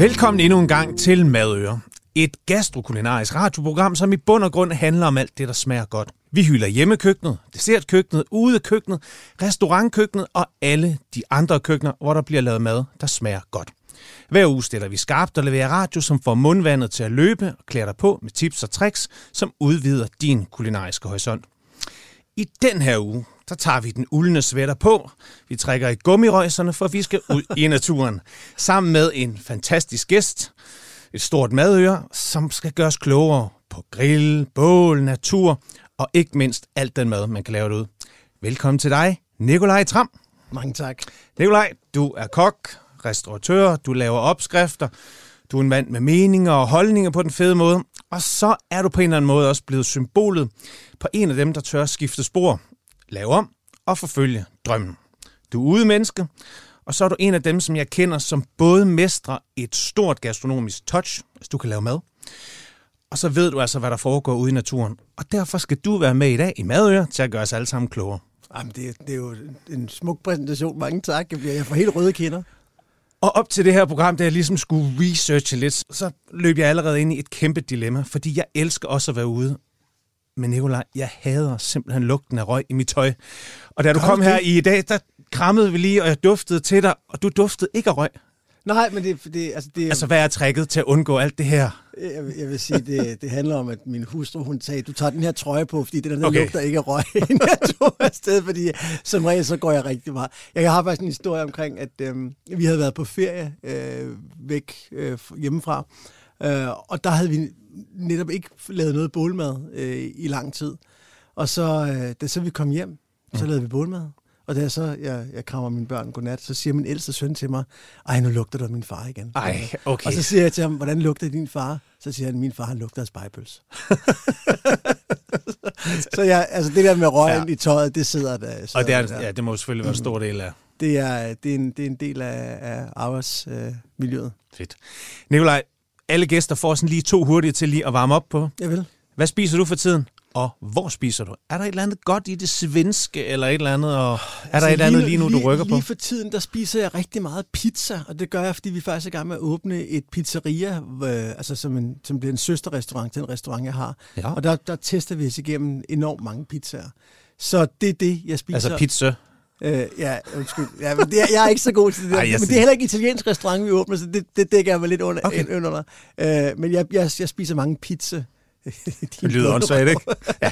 Velkommen endnu en gang til Madøre. Et gastrokulinarisk radioprogram, som i bund og grund handler om alt det, der smager godt. Vi hylder hjemmekøkkenet, dessertkøkkenet, udekøkkenet, restaurantkøkkenet og alle de andre køkkener, hvor der bliver lavet mad, der smager godt. Hver uge stiller vi skarpt og leverer radio, som får mundvandet til at løbe og klæder dig på med tips og tricks, som udvider din kulinariske horisont. I den her uge, der tager vi den uldne sweater på. Vi trækker i gummirøjserne, for vi skal ud i naturen. Sammen med en fantastisk gæst, et stort madøre, som skal gøres klogere på grill, bål, natur og ikke mindst alt den mad, man kan lave derude. Velkommen til dig, Nikolaj Tram. Mange tak. Nikolaj, du er kok, restauratør, du laver opskrifter, du er en mand med meninger og holdninger på den fede måde, og så er du på en eller anden måde også blevet symbolet på en af dem, der tør skifte spor, lave om og forfølge drømmen. Du er ude menneske, og så er du en af dem, som jeg kender, som både mestrer et stort gastronomisk touch, hvis du kan lave mad, og så ved du altså, hvad der foregår ude i naturen. Og derfor skal du være med i dag i Madøre til at gøre os alle sammen klogere. Jamen, det, det er jo en smuk præsentation. Mange tak. Jeg, bliver, jeg får helt røde kinder. Og op til det her program, da jeg ligesom skulle researche lidt, så løb jeg allerede ind i et kæmpe dilemma, fordi jeg elsker også at være ude. Men Nicolaj, jeg hader simpelthen lugten af røg i mit tøj. Og da du Gør kom du her det? i dag, der krammede vi lige, og jeg duftede til dig, og du duftede ikke af røg. Nej, men det, det, altså det, Altså, hvad er tricket til at undgå alt det her? jeg, vil- jeg vil sige, det, det handler om, at min hustru, hun sagde, du tager den her trøje på, fordi den Okay. okay. lugter ikke af røg, inden jeg tog afsted, fordi som regel, så går jeg rigtig meget. Jeg har faktisk en historie omkring, at øhm, vi havde været på ferie øh, væk øh, hjemmefra, øh, og der havde vi netop ikke lavet noget bålmad øh, i lang tid. Og så, øh, da så vi kom hjem, så lavede vi bålmad. Og da jeg så jeg, jeg krammer mine børn godnat, så siger min ældste søn til mig, ej, nu lugter du af min far igen. Ej, okay. Og så siger jeg til ham, hvordan lugter din far? Så siger han, min far han lugter af spejpøls. så jeg, altså det der med røgen Ja. i tøjet, det sidder der. Så, Og det, er, ja, det må selvfølgelig være en stor del af det, er, det, er en, det er en del af, af arbejdsmiljøet. Øh, fedt. Nikolaj, alle gæster får sådan lige to hurtige til lige at varme op på. jeg vil. Hvad spiser du for tiden? Og hvor spiser du? Er der et eller andet godt i det svenske, eller et eller andet? Og er der et eller andet lige nu, du rykker på? Altså, Lige for tiden, der spiser jeg rigtig meget pizza, og det gør jeg, fordi vi faktisk er i gang med at åbne et pizzeria, øh, altså som, en, som bliver en søsterrestaurant til en restaurant, jeg har. Ja. Og der, der tester vi os igennem enormt mange pizzaer. Så det er det, jeg spiser. Altså pizza. Øh, ja, undskyld. Ja, men det er, jeg er ikke så god til det der. Ej, men det er heller ikke italiensk restaurant, vi åbner, så det, det dækker jeg mig lidt under. Okay. Under øh, men jeg, jeg, jeg spiser mange pizza. Det lyder åndssvagt, ikke? Ja,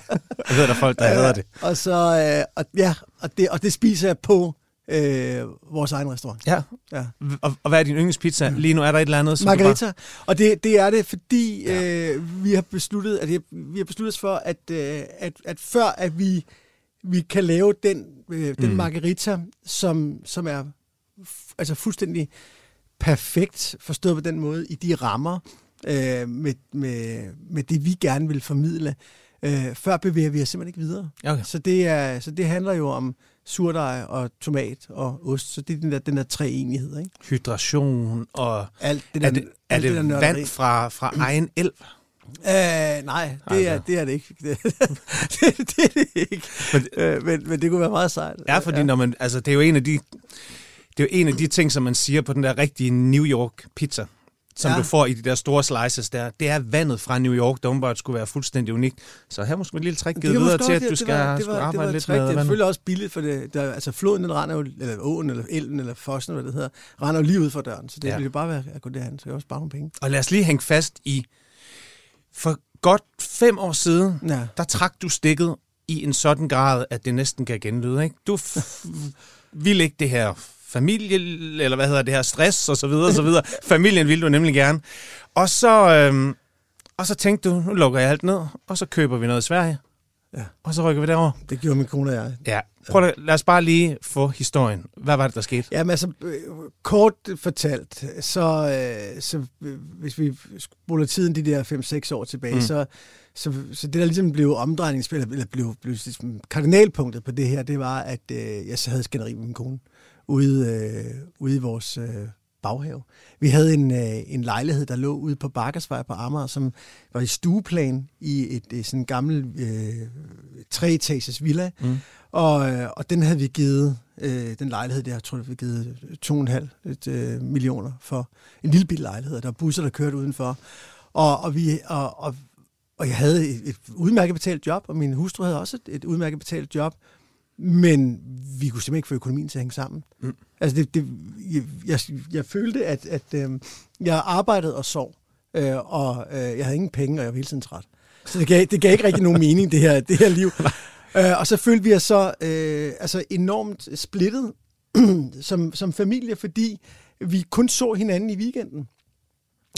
jeg ved, der er folk, der hader det. Og så, øh, og, ja, og det, og det spiser jeg på øh, vores egen restaurant. Ja. Ja. Og, og hvad er din yndlingspizza? Lige nu er der et eller andet, som Margarita. Og det, det er det, fordi øh, vi har besluttet, at vi har besluttet os for, at, øh, at, at før at vi, vi kan lave den, øh, den Mm. margarita, som, som er altså fuldstændig perfekt, forstået på den måde, i de rammer, øh, med, med, med det, vi gerne vil formidle, øh, før bevæger vi os simpelthen ikke videre. Okay. Så det, er, så det handler jo om surdej og tomat og ost, så det er den der, den der treenighed, ikke? Hydration og... Alt det Er der, det, er alt det der vand fra, fra egen elv? Øh, nej, det Ej, er, ja. det er det ikke. Det, det, det er det ikke. Men- øh, men, men det kunne være meget sejt. Ja, fordi når man, altså, det er jo en af de... Det er jo en af de ting, som man siger på den der rigtige New York pizza, som ja. Ja. du får i de der store slices der. Det er vandet fra New York, der åbenbart skulle være fuldstændig unikt. Så her måske et lille trick givet videre til, at du skal, det skal var, arbejde det var lidt trick. med Det er selvfølgelig også billigt, for det, der, altså floden, den render jo, eller åen, eller elven, eller fossen, hvad det hedder, render jo lige ud for døren. Så det Ja. ja. ville jo bare være at gå derhen, så jeg også spare nogle penge. Og lad os lige hænge fast i, for godt fem år siden, Ja. der trak du stikket i en sådan grad, at det næsten kan genlyde. Ikke? Du ville ikke det her familie, eller hvad hedder det her, stress og så videre, og så videre. Familien ville du nemlig gerne. Og så, øhm, og så tænkte du, nu lukker jeg alt ned, og så køber vi noget i Sverige. Ja. Og så rykker vi derover. Det gjorde min kone og jeg. Ja. Prøv at, lad os bare lige få historien. Hvad var det, der skete? Jamen altså, øh, kort fortalt, så, øh, så øh, hvis vi spoler tiden de der 5-6 år tilbage, Mm. mm. så, så, så det der ligesom blev omdrejningsspil, eller blev, blev ligesom kardinalpunktet på det her, det var, at øh, jeg så havde skænderi med min kone ude, øh, ude i vores øh, baghave. Vi havde en, øh, en lejlighed, der lå ude på Bakkersvej på Amager, som var i stueplan i et, et sådan gammel øh, treetages villa. Mm. Og, øh, og den havde vi givet øh, den lejlighed der. Jeg tror, vi givet 2,5 øh, millioner for en lille bil lejlighed. Der er busser, der kørte udenfor. Og, og, vi, og, og, og jeg havde et, et udmærket betalt job, og min hustru havde også et, et udmærket betalt job. Men vi kunne simpelthen ikke få økonomien til at hænge sammen. Mm. Altså, det, det, jeg, jeg, jeg følte, at, at øh, jeg arbejdede og sov, øh, og øh, jeg havde ingen penge, og jeg var hele tiden træt. Så det gav, det gav ikke rigtig nogen mening, det her, det her liv. øh, og så følte vi os så øh, altså enormt splittet som, som familie, fordi vi kun så hinanden i weekenden.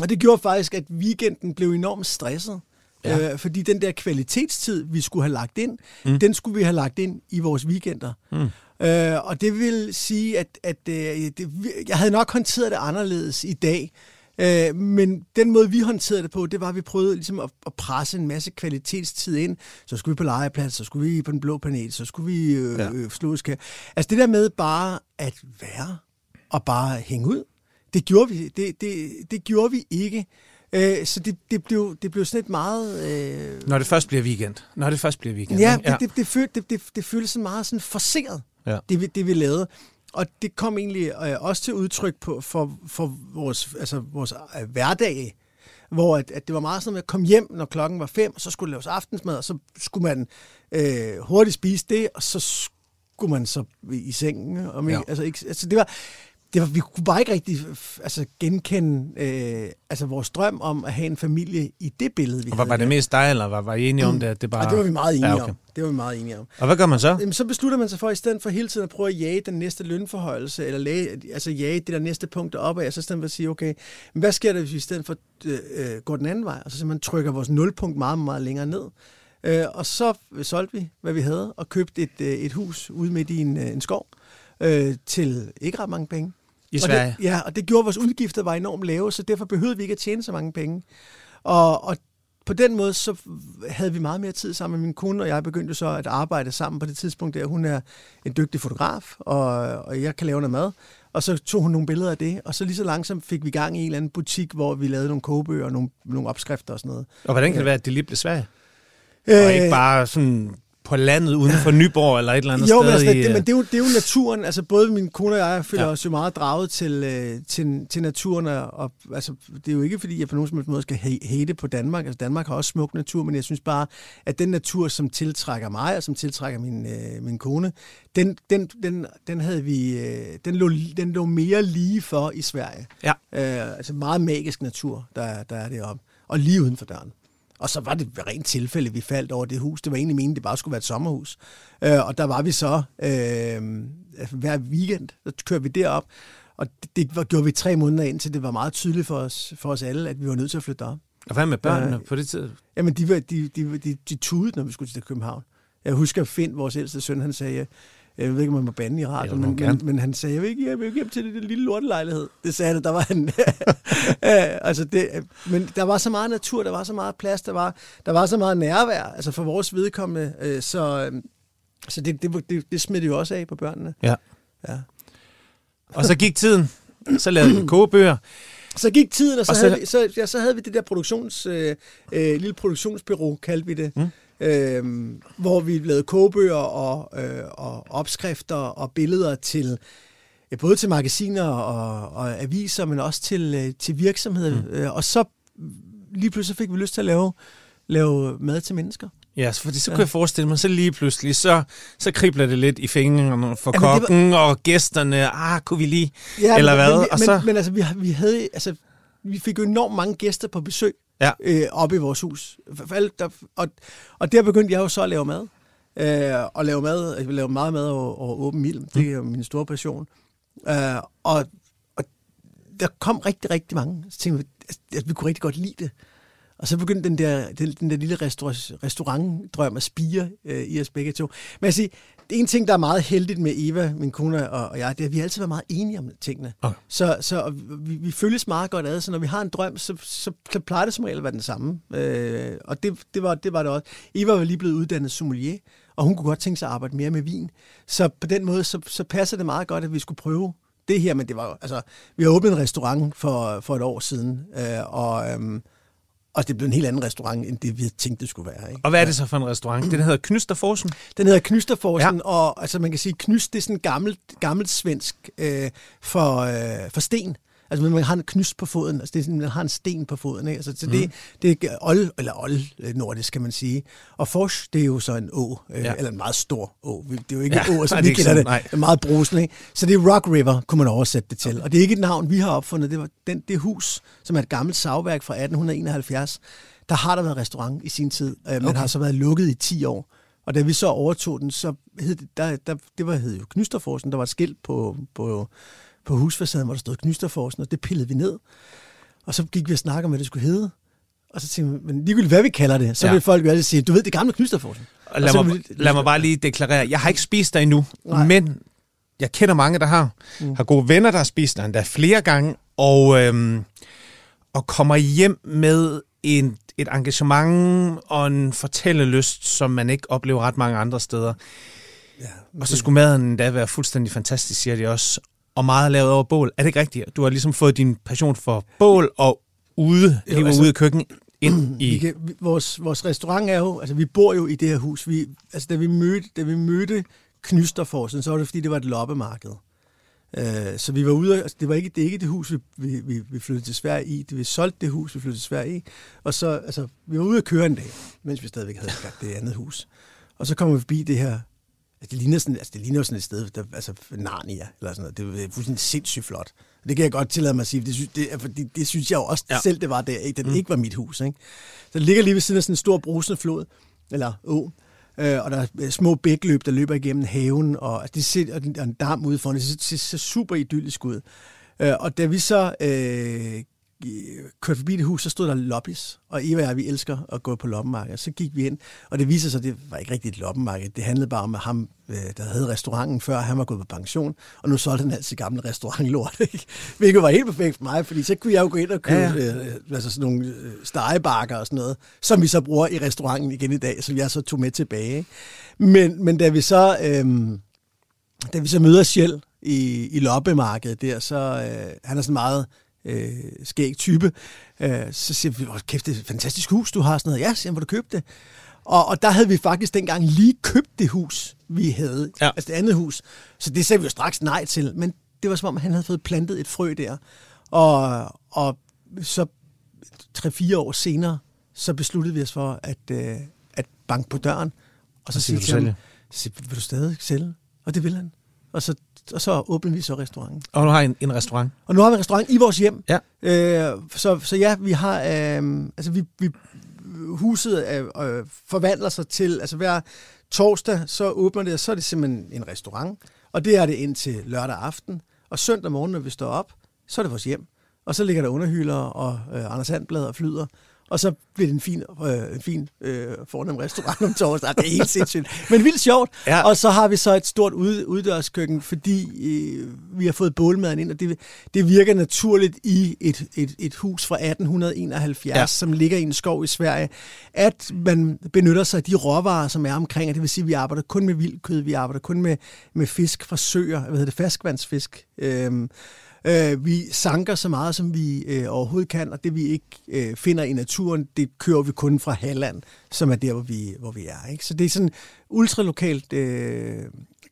Og det gjorde faktisk, at weekenden blev enormt stresset. Ja. Øh, fordi den der kvalitetstid, vi skulle have lagt ind, mm. den skulle vi have lagt ind i vores weekender. Mm. Øh, og det vil sige, at, at øh, det, jeg havde nok håndteret det anderledes i dag, Øh, men den måde, vi håndterede det på, det var, at vi prøvede ligesom at, at presse en masse kvalitetstid ind. Så skulle vi på legeplads, så skulle vi på den blå planet, så skulle vi øh, ja. øh, slå Altså det der med bare at være og bare hænge ud, det gjorde vi, det, det, det gjorde vi ikke. Øh, så det, det, blev, det blev sådan et meget... Øh... Når det først bliver weekend. Når det først bliver weekend. Ja, ja. det, det, det, følte, det, det, det føltes sådan meget sådan forceret, ja. det, vi, det vi lavede. Og det kom egentlig øh, også til udtryk på, for, for vores, altså vores øh, hverdag, hvor at, at det var meget sådan at komme hjem, når klokken var fem, og så skulle laves aftensmad, og så skulle man øh, hurtigt spise det, og så skulle man så i sengen. Og, ja. altså, ikke, altså det var, det var, vi kunne bare ikke rigtig altså, genkende øh, altså, vores drøm om at have en familie i det billede, vi og havde. Var det mest dig, eller var, var I enige mm. om det? At det, bare... Og det var vi meget enige ja, okay. om. Det var vi meget enige om. Og hvad gør man så? Jamen, så beslutter man sig for, at i stedet for hele tiden at prøve at jage den næste lønforhøjelse, eller lage, altså jage det der næste punkt opad, så i stedet for at sige, okay, men hvad sker der, hvis vi i stedet for øh, øh går den anden vej, og så simpelthen trykker vores nulpunkt meget, meget længere ned. Øh, og så solgte vi, hvad vi havde, og købte et, øh, et hus ude midt i en, øh, en skov, øh, til ikke ret mange penge. I Sverige? Og det, ja, og det gjorde, at vores udgifter var enormt lave, så derfor behøvede vi ikke at tjene så mange penge. Og, og på den måde, så havde vi meget mere tid sammen med min kone, og jeg begyndte så at arbejde sammen på det tidspunkt der. Hun er en dygtig fotograf, og, og jeg kan lave noget mad. Og så tog hun nogle billeder af det, og så lige så langsomt fik vi gang i en eller anden butik, hvor vi lavede nogle kogebøger og nogle, nogle opskrifter og sådan noget. Og hvordan kan det være, at det lige blev svært? Øh, og ikke bare sådan på landet uden for Nyborg eller et eller andet jo, sted? Men, altså, i, det, men det, er jo, det er jo naturen. Altså, både min kone og jeg føler ja. os jo meget draget til, øh, til, til naturen. Og, altså, det er jo ikke, fordi jeg på nogen måde skal hate på Danmark. Altså, Danmark har også smuk natur, men jeg synes bare, at den natur, som tiltrækker mig, og som tiltrækker min, øh, min kone, den, den, den, den havde vi, øh, den, lå, den lå mere lige for i Sverige. Ja. Øh, altså meget magisk natur, der, der er deroppe. Og lige uden for døren. Og så var det rent tilfælde, vi faldt over det hus. Det var egentlig meningen, det bare skulle være et sommerhus. Øh, og der var vi så øh, hver weekend, så kørte vi derop. Og det, det var, gjorde vi tre måneder ind, til det var meget tydeligt for os, for os alle, at vi var nødt til at flytte op. Og hvad med børnene øh, på det tid? Jamen, de, de, de, de, de tudede, når vi skulle til København. Jeg husker Finn, vores ældste søn, han sagde, jeg ved ikke, om man må bande i radio, men, men, men han sagde, jeg vil ikke, jeg vil hjem til det, lille lortelejlighed. Det sagde han, der var han. altså det, men der var så meget natur, der var så meget plads, der var, der var så meget nærvær, altså for vores vedkommende. Øh, så så det, det, det, det smittede jo også af på børnene. Ja. ja. Og så gik tiden. Så lavede vi kogebøger. Så gik tiden, og så, og så, havde, vi, så, ja, så havde vi det der produktions, øh, øh, lille produktionsbyrå, kaldte vi det. Mm øh, hvor vi lavede kogebøger og, øh, og opskrifter og billeder til ja, både til magasiner og, og aviser, men også til, øh, til virksomheder. Mm. Øh, og så lige pludselig fik vi lyst til at lave, lave mad til mennesker. Ja, fordi så kunne ja. jeg forestille mig, så lige pludselig, så, så kribler det lidt i fingrene for ja, kokken var... og gæsterne. Ah, kunne vi lige? Ja, eller men, hvad? Men, og så... men, men altså, vi, vi havde, altså, vi fik jo enormt mange gæster på besøg ja. øh, oppe i vores hus. For alt, der, og, og der begyndte jeg jo så at lave mad. Øh, og lave mad, jeg lave meget mad over, over åben ild. Det er jo min store passion. Øh, og, og der kom rigtig, rigtig mange. Så tænkte vi, at vi kunne rigtig godt lide det. Og så begyndte den der, den, den der lille restaur- restaurantdrøm at spire øh, i os begge to. Men jeg siger, en ting, der er meget heldigt med Eva, min kone og, og jeg, det er, at vi altid været meget enige om tingene. Okay. Så, så vi, vi følges meget godt ad, så når vi har en drøm, så, så, så plejer det som regel at være den samme. Øh, og det, det, var, det var det også. Eva var lige blevet uddannet sommelier, og hun kunne godt tænke sig at arbejde mere med vin. Så på den måde, så, så passer det meget godt, at vi skulle prøve det her, men det var altså, vi har åbnet en restaurant for, for et år siden, øh, og, øhm, og det blev en helt anden restaurant, end det vi havde tænkt, det skulle være. Ikke? Og hvad er det så for en restaurant? Den hedder Knysterforsen? Den hedder Knysterforsen, ja. og altså, man kan sige, Knyst, det er sådan gammelt, gammelt svensk øh, for, øh, for sten. Altså, man har en knyst på foden, altså det er sådan, man har en sten på foden, ikke? Altså, så det, mm. det er old, eller old øh, nordisk, kan man sige. Og Fors, det er jo så en å, øh, ja. eller en meget stor å. Det er jo ikke ja, en å, som vi kender det. Nej. Det er meget brusende, ikke? Så det er Rock River, kunne man oversætte det til. Okay. Og det er ikke et navn, vi har opfundet. Det var den, det hus, som er et gammelt savværk fra 1871. Der har der været restaurant i sin tid, øh, men okay. har så været lukket i 10 år. Og da vi så overtog den, så hed det, der, der, det var, hed jo Knysterforsen. Der var et skilt på, på på husfacaden, hvor der stod Knysterforsen, og det pillede vi ned. Og så gik vi og snakkede om, hvad det skulle hedde. Og så tænkte vi, men ligegyldigt hvad vi kalder det, så ja. vil folk jo altid sige, du ved, det gamle Knysterforsen. Og lad, og mig, vi, lad mig bare lige deklarere, jeg har ikke spist der endnu, Nej. men jeg kender mange, der har. Mm. Har gode venner, der har spist der endda flere gange, og, øhm, og kommer hjem med en, et engagement og en fortællelyst, som man ikke oplever ret mange andre steder. Ja, og så skulle maden da være fuldstændig fantastisk, siger de også og meget lavet over bål. Er det ikke rigtigt? Du har ligesom fået din passion for bål og ude, jo, altså, ude i køkken ind i... Kan, vores, vores restaurant er jo, altså vi bor jo i det her hus. Vi, altså da vi mødte, da vi mødte Knysterforsen, så var det fordi, det var et loppemarked. Uh, så vi var ude, altså det var ikke det, ikke det hus, vi, vi, vi flyttede til Sverige i. Det vi solgte det hus, vi flyttede til Sverige i. Og så, altså, vi var ude at køre en dag, mens vi stadigvæk havde det andet hus. Og så kommer vi forbi det her Altså, det ligner, sådan, altså, det ligner sådan et sted, der, altså Narnia, eller sådan noget. Det er fuldstændig sindssygt flot. Det kan jeg godt tillade mig at sige, det synes, det, fordi det synes jeg jo også ja. selv, det var der, ikke? det mm. ikke var mit hus. Ikke? Så det ligger lige ved siden af sådan en stor brusende flod, eller å, øh, og der er små bækløb, der løber igennem haven, og, altså, det ser, og en dam ude foran, det ser, det ser super idyllisk ud. Øh, og da vi så øh, kørte forbi det hus, så stod der lobbies, og Eva og jeg, vi elsker at gå på loppemarked. Så gik vi ind, og det viser sig, at det var ikke rigtigt et loppemarked. Det handlede bare om, at ham, øh, der havde restauranten før, han var gået på pension, og nu solgte han altid gamle restaurantlort. Ikke? Hvilket var helt perfekt for mig, fordi så kunne jeg jo gå ind og købe ja, ja. Øh, altså sådan nogle øh, stegebakker og sådan noget, som vi så bruger i restauranten igen i dag, som jeg så tog med tilbage. Ikke? Men, men da vi så... Øh, da vi så møder Shell i, i loppemarkedet der, så øh, han er sådan meget øh, skæg type. Øh, så siger vi, kæft, det er et fantastisk hus, du har sådan noget. Ja, siger hvor du købte det? Og, og der havde vi faktisk dengang lige købt det hus, vi havde. Ja. Altså det andet hus. Så det sagde vi jo straks nej til. Men det var som om, han havde fået plantet et frø der. Og, og så tre-fire år senere, så besluttede vi os for at, øh, at banke på døren. Og så siger vi til ham, vil du stadig sælge? Og det vil han. Og så og så åbnede vi så restauranten. Og nu har I en, en restaurant? Og nu har vi en restaurant i vores hjem. Ja. Øh, så, så ja, vi har, øh, altså vi, vi huset øh, øh, forvandler sig til, altså hver torsdag, så åbner det, og så er det simpelthen en restaurant. Og det er det indtil lørdag aften. Og søndag morgen, når vi står op, så er det vores hjem. Og så ligger der underhylder og øh, Anders Handblad og flyder og så bliver det en fin, øh, en fin øh, fornem restaurant om torsdag. Det er helt sindssygt. Men vildt sjovt. Ja. Og så har vi så et stort ud, uddørskøkken, fordi øh, vi har fået bålmaden ind, og det, det virker naturligt i et, et, et hus fra 1871, ja. som ligger i en skov i Sverige, at man benytter sig af de råvarer, som er omkring, og det vil sige, at vi arbejder kun med vildkød, vi arbejder kun med, med fisk fra søer, hvad hedder det, ferskvandsfisk. Øh, Øh, vi sanker så meget, som vi øh, overhovedet kan, og det vi ikke øh, finder i naturen, det kører vi kun fra Halland, som er der, hvor vi, hvor vi er. Ikke? Så det er sådan ultralokalt øh,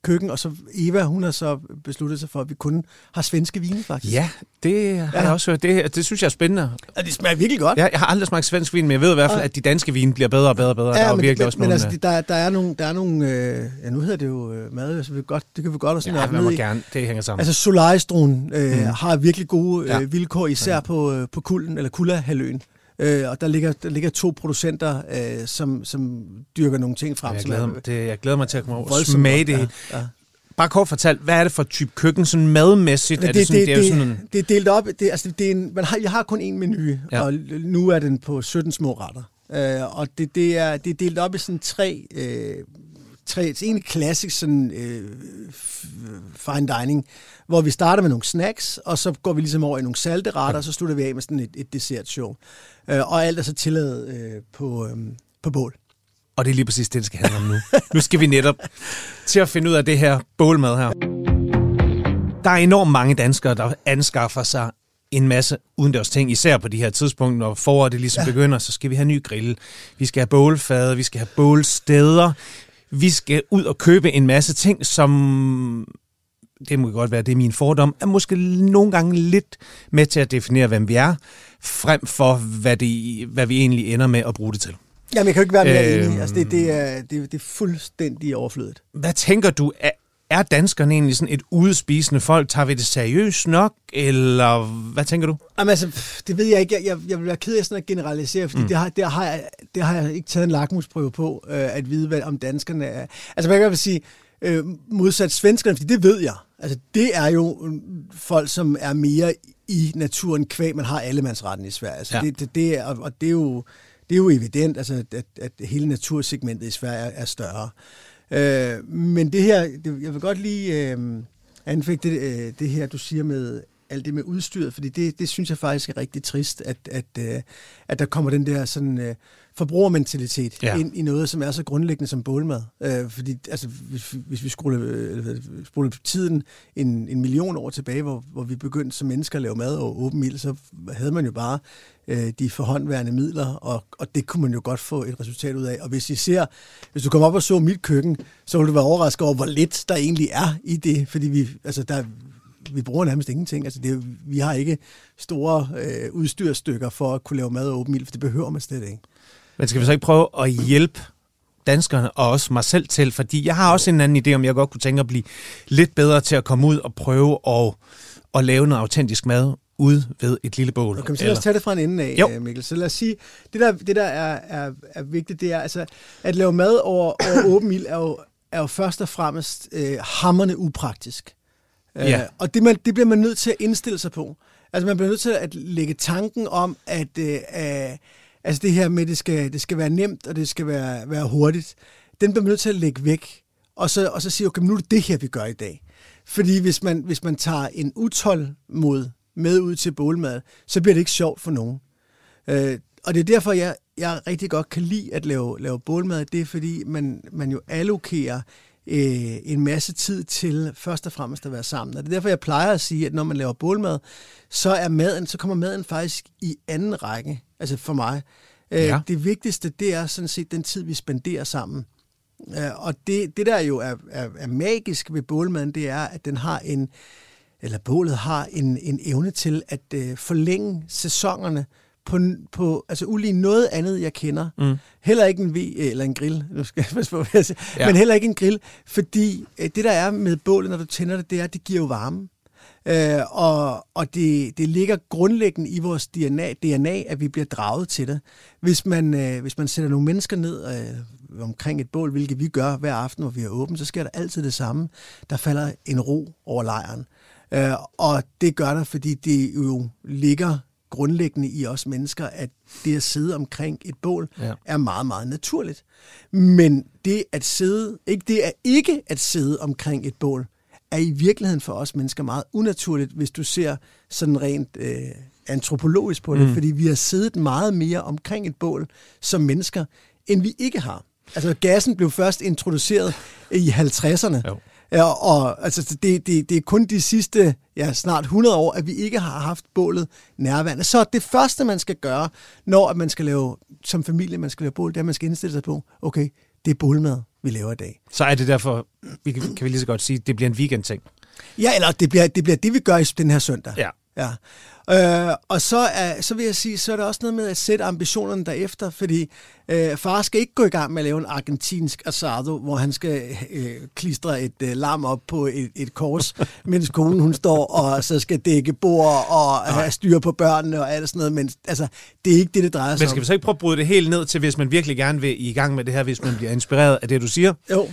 køkken, og så Eva, hun har så besluttet sig for, at vi kun har svenske vine, faktisk. Ja, det har ja. jeg også hørt. Det, det synes jeg er spændende. Og det smager virkelig godt. Ja, jeg har aldrig smagt svensk vin, men jeg ved i hvert fald, at de danske vine bliver bedre og bedre og bedre. Ja, der er men, virkelig men, også men nogle, altså, der, der er nogle, der er nogle øh, ja, nu hedder det jo øh, mad, så vi godt, det kan vi godt også ja, ned må gerne. Det hænger sammen. Altså, Solaristroen øh, mm. har virkelig gode øh, ja. vilkår, især ja. på, øh, på kulden, eller Kulla-haløen. Øh, og der ligger, der ligger to producenter, øh, som, som dyrker nogle ting frem. Jeg glæder, som er, det, jeg glæder mig til at komme over og smage det. Ja, ja. Bare kort fortalt, hvad er det for type køkken, sådan madmæssigt? Det, er det, sådan, det, det, er sådan det er delt op. Det, altså, det er en, man har, jeg har kun en menu, ja. og nu er den på 17 små retter. Uh, og det, det, er, det er delt op i sådan tre... Uh, tre en klassisk sådan, uh, fine dining, hvor vi starter med nogle snacks, og så går vi ligesom over i nogle salte retter, ja. og så slutter vi af med sådan et, et dessertshow. Uh, og alt er så tilladet uh, på, um, på bål. Og det er lige præcis det, det skal handle om nu. nu skal vi netop til at finde ud af det her bålmad her. Der er enormt mange danskere, der anskaffer sig en masse udendørs ting, især på de her tidspunkter, når foråret det ligesom ja. begynder, så skal vi have ny grill, vi skal have bålfade, vi skal have bålsteder, vi skal ud og købe en masse ting, som det må godt være, det er min fordom, er måske nogle gange lidt med til at definere, hvem vi er, frem for, hvad, det, hvad vi egentlig ender med at bruge det til. Jamen, jeg kan jo ikke være mere øh, enig. Altså, det, det, er, det, det er fuldstændig overflødet. Hvad tænker du, er, er danskerne egentlig sådan et udespisende folk? Tager vi det seriøst nok, eller hvad tænker du? Jamen altså, det ved jeg ikke. Jeg, jeg, jeg vil være ked af sådan at generalisere, fordi mm. det, har, det, har jeg, det har jeg ikke taget en lakmusprøve på, øh, at vide, hvad, om danskerne er. Altså, man kan vil sige, øh, modsat svenskerne, fordi det ved jeg. Altså, det er jo folk, som er mere i naturen kvæg, man har allemandsretten i Sverige. Altså, ja. det, det, det er, og det er jo det er jo evident, altså, at, at hele natursegmentet i Sverige er, er større. Øh, men det her, det, jeg vil godt lige øh, anfægte det, øh, det her, du siger med alt det med udstyret, fordi det, det synes jeg faktisk er rigtig trist, at, at, øh, at der kommer den der sådan øh, forbrugermentalitet ja. ind i noget, som er så grundlæggende som bålmad. Øh, fordi altså, hvis, hvis vi skulle øh, spole tiden en, en million år tilbage, hvor, hvor vi begyndte som mennesker at lave mad og åben ild, så havde man jo bare øh, de forhåndværende midler, og, og det kunne man jo godt få et resultat ud af. Og hvis I ser, hvis du kommer op og så mit køkken, så vil du være overrasket over, hvor lidt der egentlig er i det, fordi vi, altså der, vi bruger nærmest ingenting. Altså det, vi har ikke store øh, udstyrstykker for at kunne lave mad og åben ild, for det behøver man slet ikke. Men skal vi så ikke prøve at hjælpe danskerne og også mig selv til, fordi jeg har også en anden idé, om jeg godt kunne tænke at blive lidt bedre til at komme ud og prøve at, at lave noget autentisk mad ude ved et lille bål. Okay, så lad os tage det fra en ende af, jo. Mikkel. Så lad os sige, det der, det der er, er, er vigtigt, det er altså, at lave mad over, over åben ild er jo, er jo først og fremmest øh, hammerne upraktisk. Ja. Øh, og det, man, det bliver man nødt til at indstille sig på. Altså man bliver nødt til at lægge tanken om, at øh, altså det her med, at det skal, det skal være nemt, og det skal være, være hurtigt, den bliver man nødt til at lægge væk. Og så, og så sige, okay, nu er det det her, vi gør i dag. Fordi hvis man, hvis man tager en utål mod med ud til bålmad, så bliver det ikke sjovt for nogen. Øh, og det er derfor, jeg, jeg rigtig godt kan lide at lave, lave bålmad. Det er fordi, man, man jo allokerer øh, en masse tid til først og fremmest at være sammen. Og det er derfor, jeg plejer at sige, at når man laver bålmad, så, er maden, så kommer maden faktisk i anden række, altså for mig. Øh, ja. Det vigtigste, det er sådan set den tid, vi spenderer sammen. Øh, og det, det der jo er, er, er magisk ved bålmaden, det er, at den har en, eller bålet har en, en evne til at øh, forlænge sæsonerne på, på altså ulig noget andet, jeg kender. Mm. Heller ikke en V eller en grill, nu skal jeg passe på, hvad jeg siger. Ja. men heller ikke en grill, fordi øh, det der er med bålet, når du tænder det, det er, at det giver jo varme. Øh, og og det, det ligger grundlæggende i vores DNA, DNA, at vi bliver draget til det. Hvis man, øh, hvis man sætter nogle mennesker ned øh, omkring et bål, hvilket vi gør hver aften, hvor vi er åbent, så sker der altid det samme. Der falder en ro over lejren. Øh, og det gør der, fordi det jo ligger grundlæggende i os mennesker, at det at sidde omkring et bål ja. er meget, meget naturligt. Men det at sidde, ikke det er ikke at sidde omkring et bål, er i virkeligheden for os mennesker meget unaturligt, hvis du ser sådan rent øh, antropologisk på det, mm. fordi vi har siddet meget mere omkring et bål som mennesker, end vi ikke har. Altså gassen blev først introduceret i 50'erne. Jo. Ja, og altså, det, det, det er kun de sidste ja, snart 100 år, at vi ikke har haft bålet nærværende. Så det første, man skal gøre, når man skal lave, som familie, man skal lave bål, det er, at man skal indstille sig på, okay, det er bålmad, vi laver i dag. Så er det derfor, vi kan, kan vi lige så godt sige, det bliver en weekend-ting? Ja, eller det bliver, det bliver det, vi gør i den her søndag. Ja. Ja. Øh, og så, er, så vil jeg sige, så er der også noget med at sætte ambitionerne derefter, fordi øh, far skal ikke gå i gang med at lave en argentinsk asado, hvor han skal øh, klistre et øh, lam op på et, et kors, mens konen hun står og så skal dække bord og Nej. have styr på børnene og alt sådan noget. Men altså, det er ikke det, det drejer sig om. Men skal vi så ikke prøve at bryde det helt ned til, hvis man virkelig gerne vil i gang med det her, hvis man bliver inspireret af det, du siger? Jo.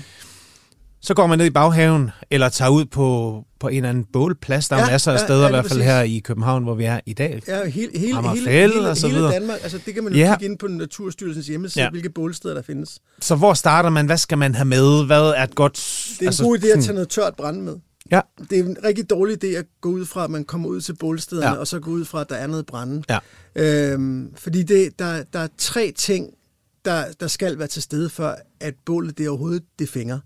Så går man ned i baghaven, eller tager ud på, på en eller anden bålplads. Der er ja, masser af steder, ja, ja, i hvert fald her i København, hvor vi er i dag. Ja, hele, hele, hele, hele, og så hele Danmark. Altså, det kan man jo ja. kigge ind på Naturstyrelsens hjemmeside, ja. hvilke bålsteder der findes. Så hvor starter man? Hvad skal man have med? Hvad er et godt... Det er en altså, god idé at tage noget tørt brænde med. Ja. Det er en rigtig dårlig idé at gå ud fra, at man kommer ud til bålstederne, ja. og så gå ud fra, at der er noget brænde. Ja. Øhm, fordi det, der, der er tre ting, der, der skal være til stede, for at bålet det overhovedet det fænger.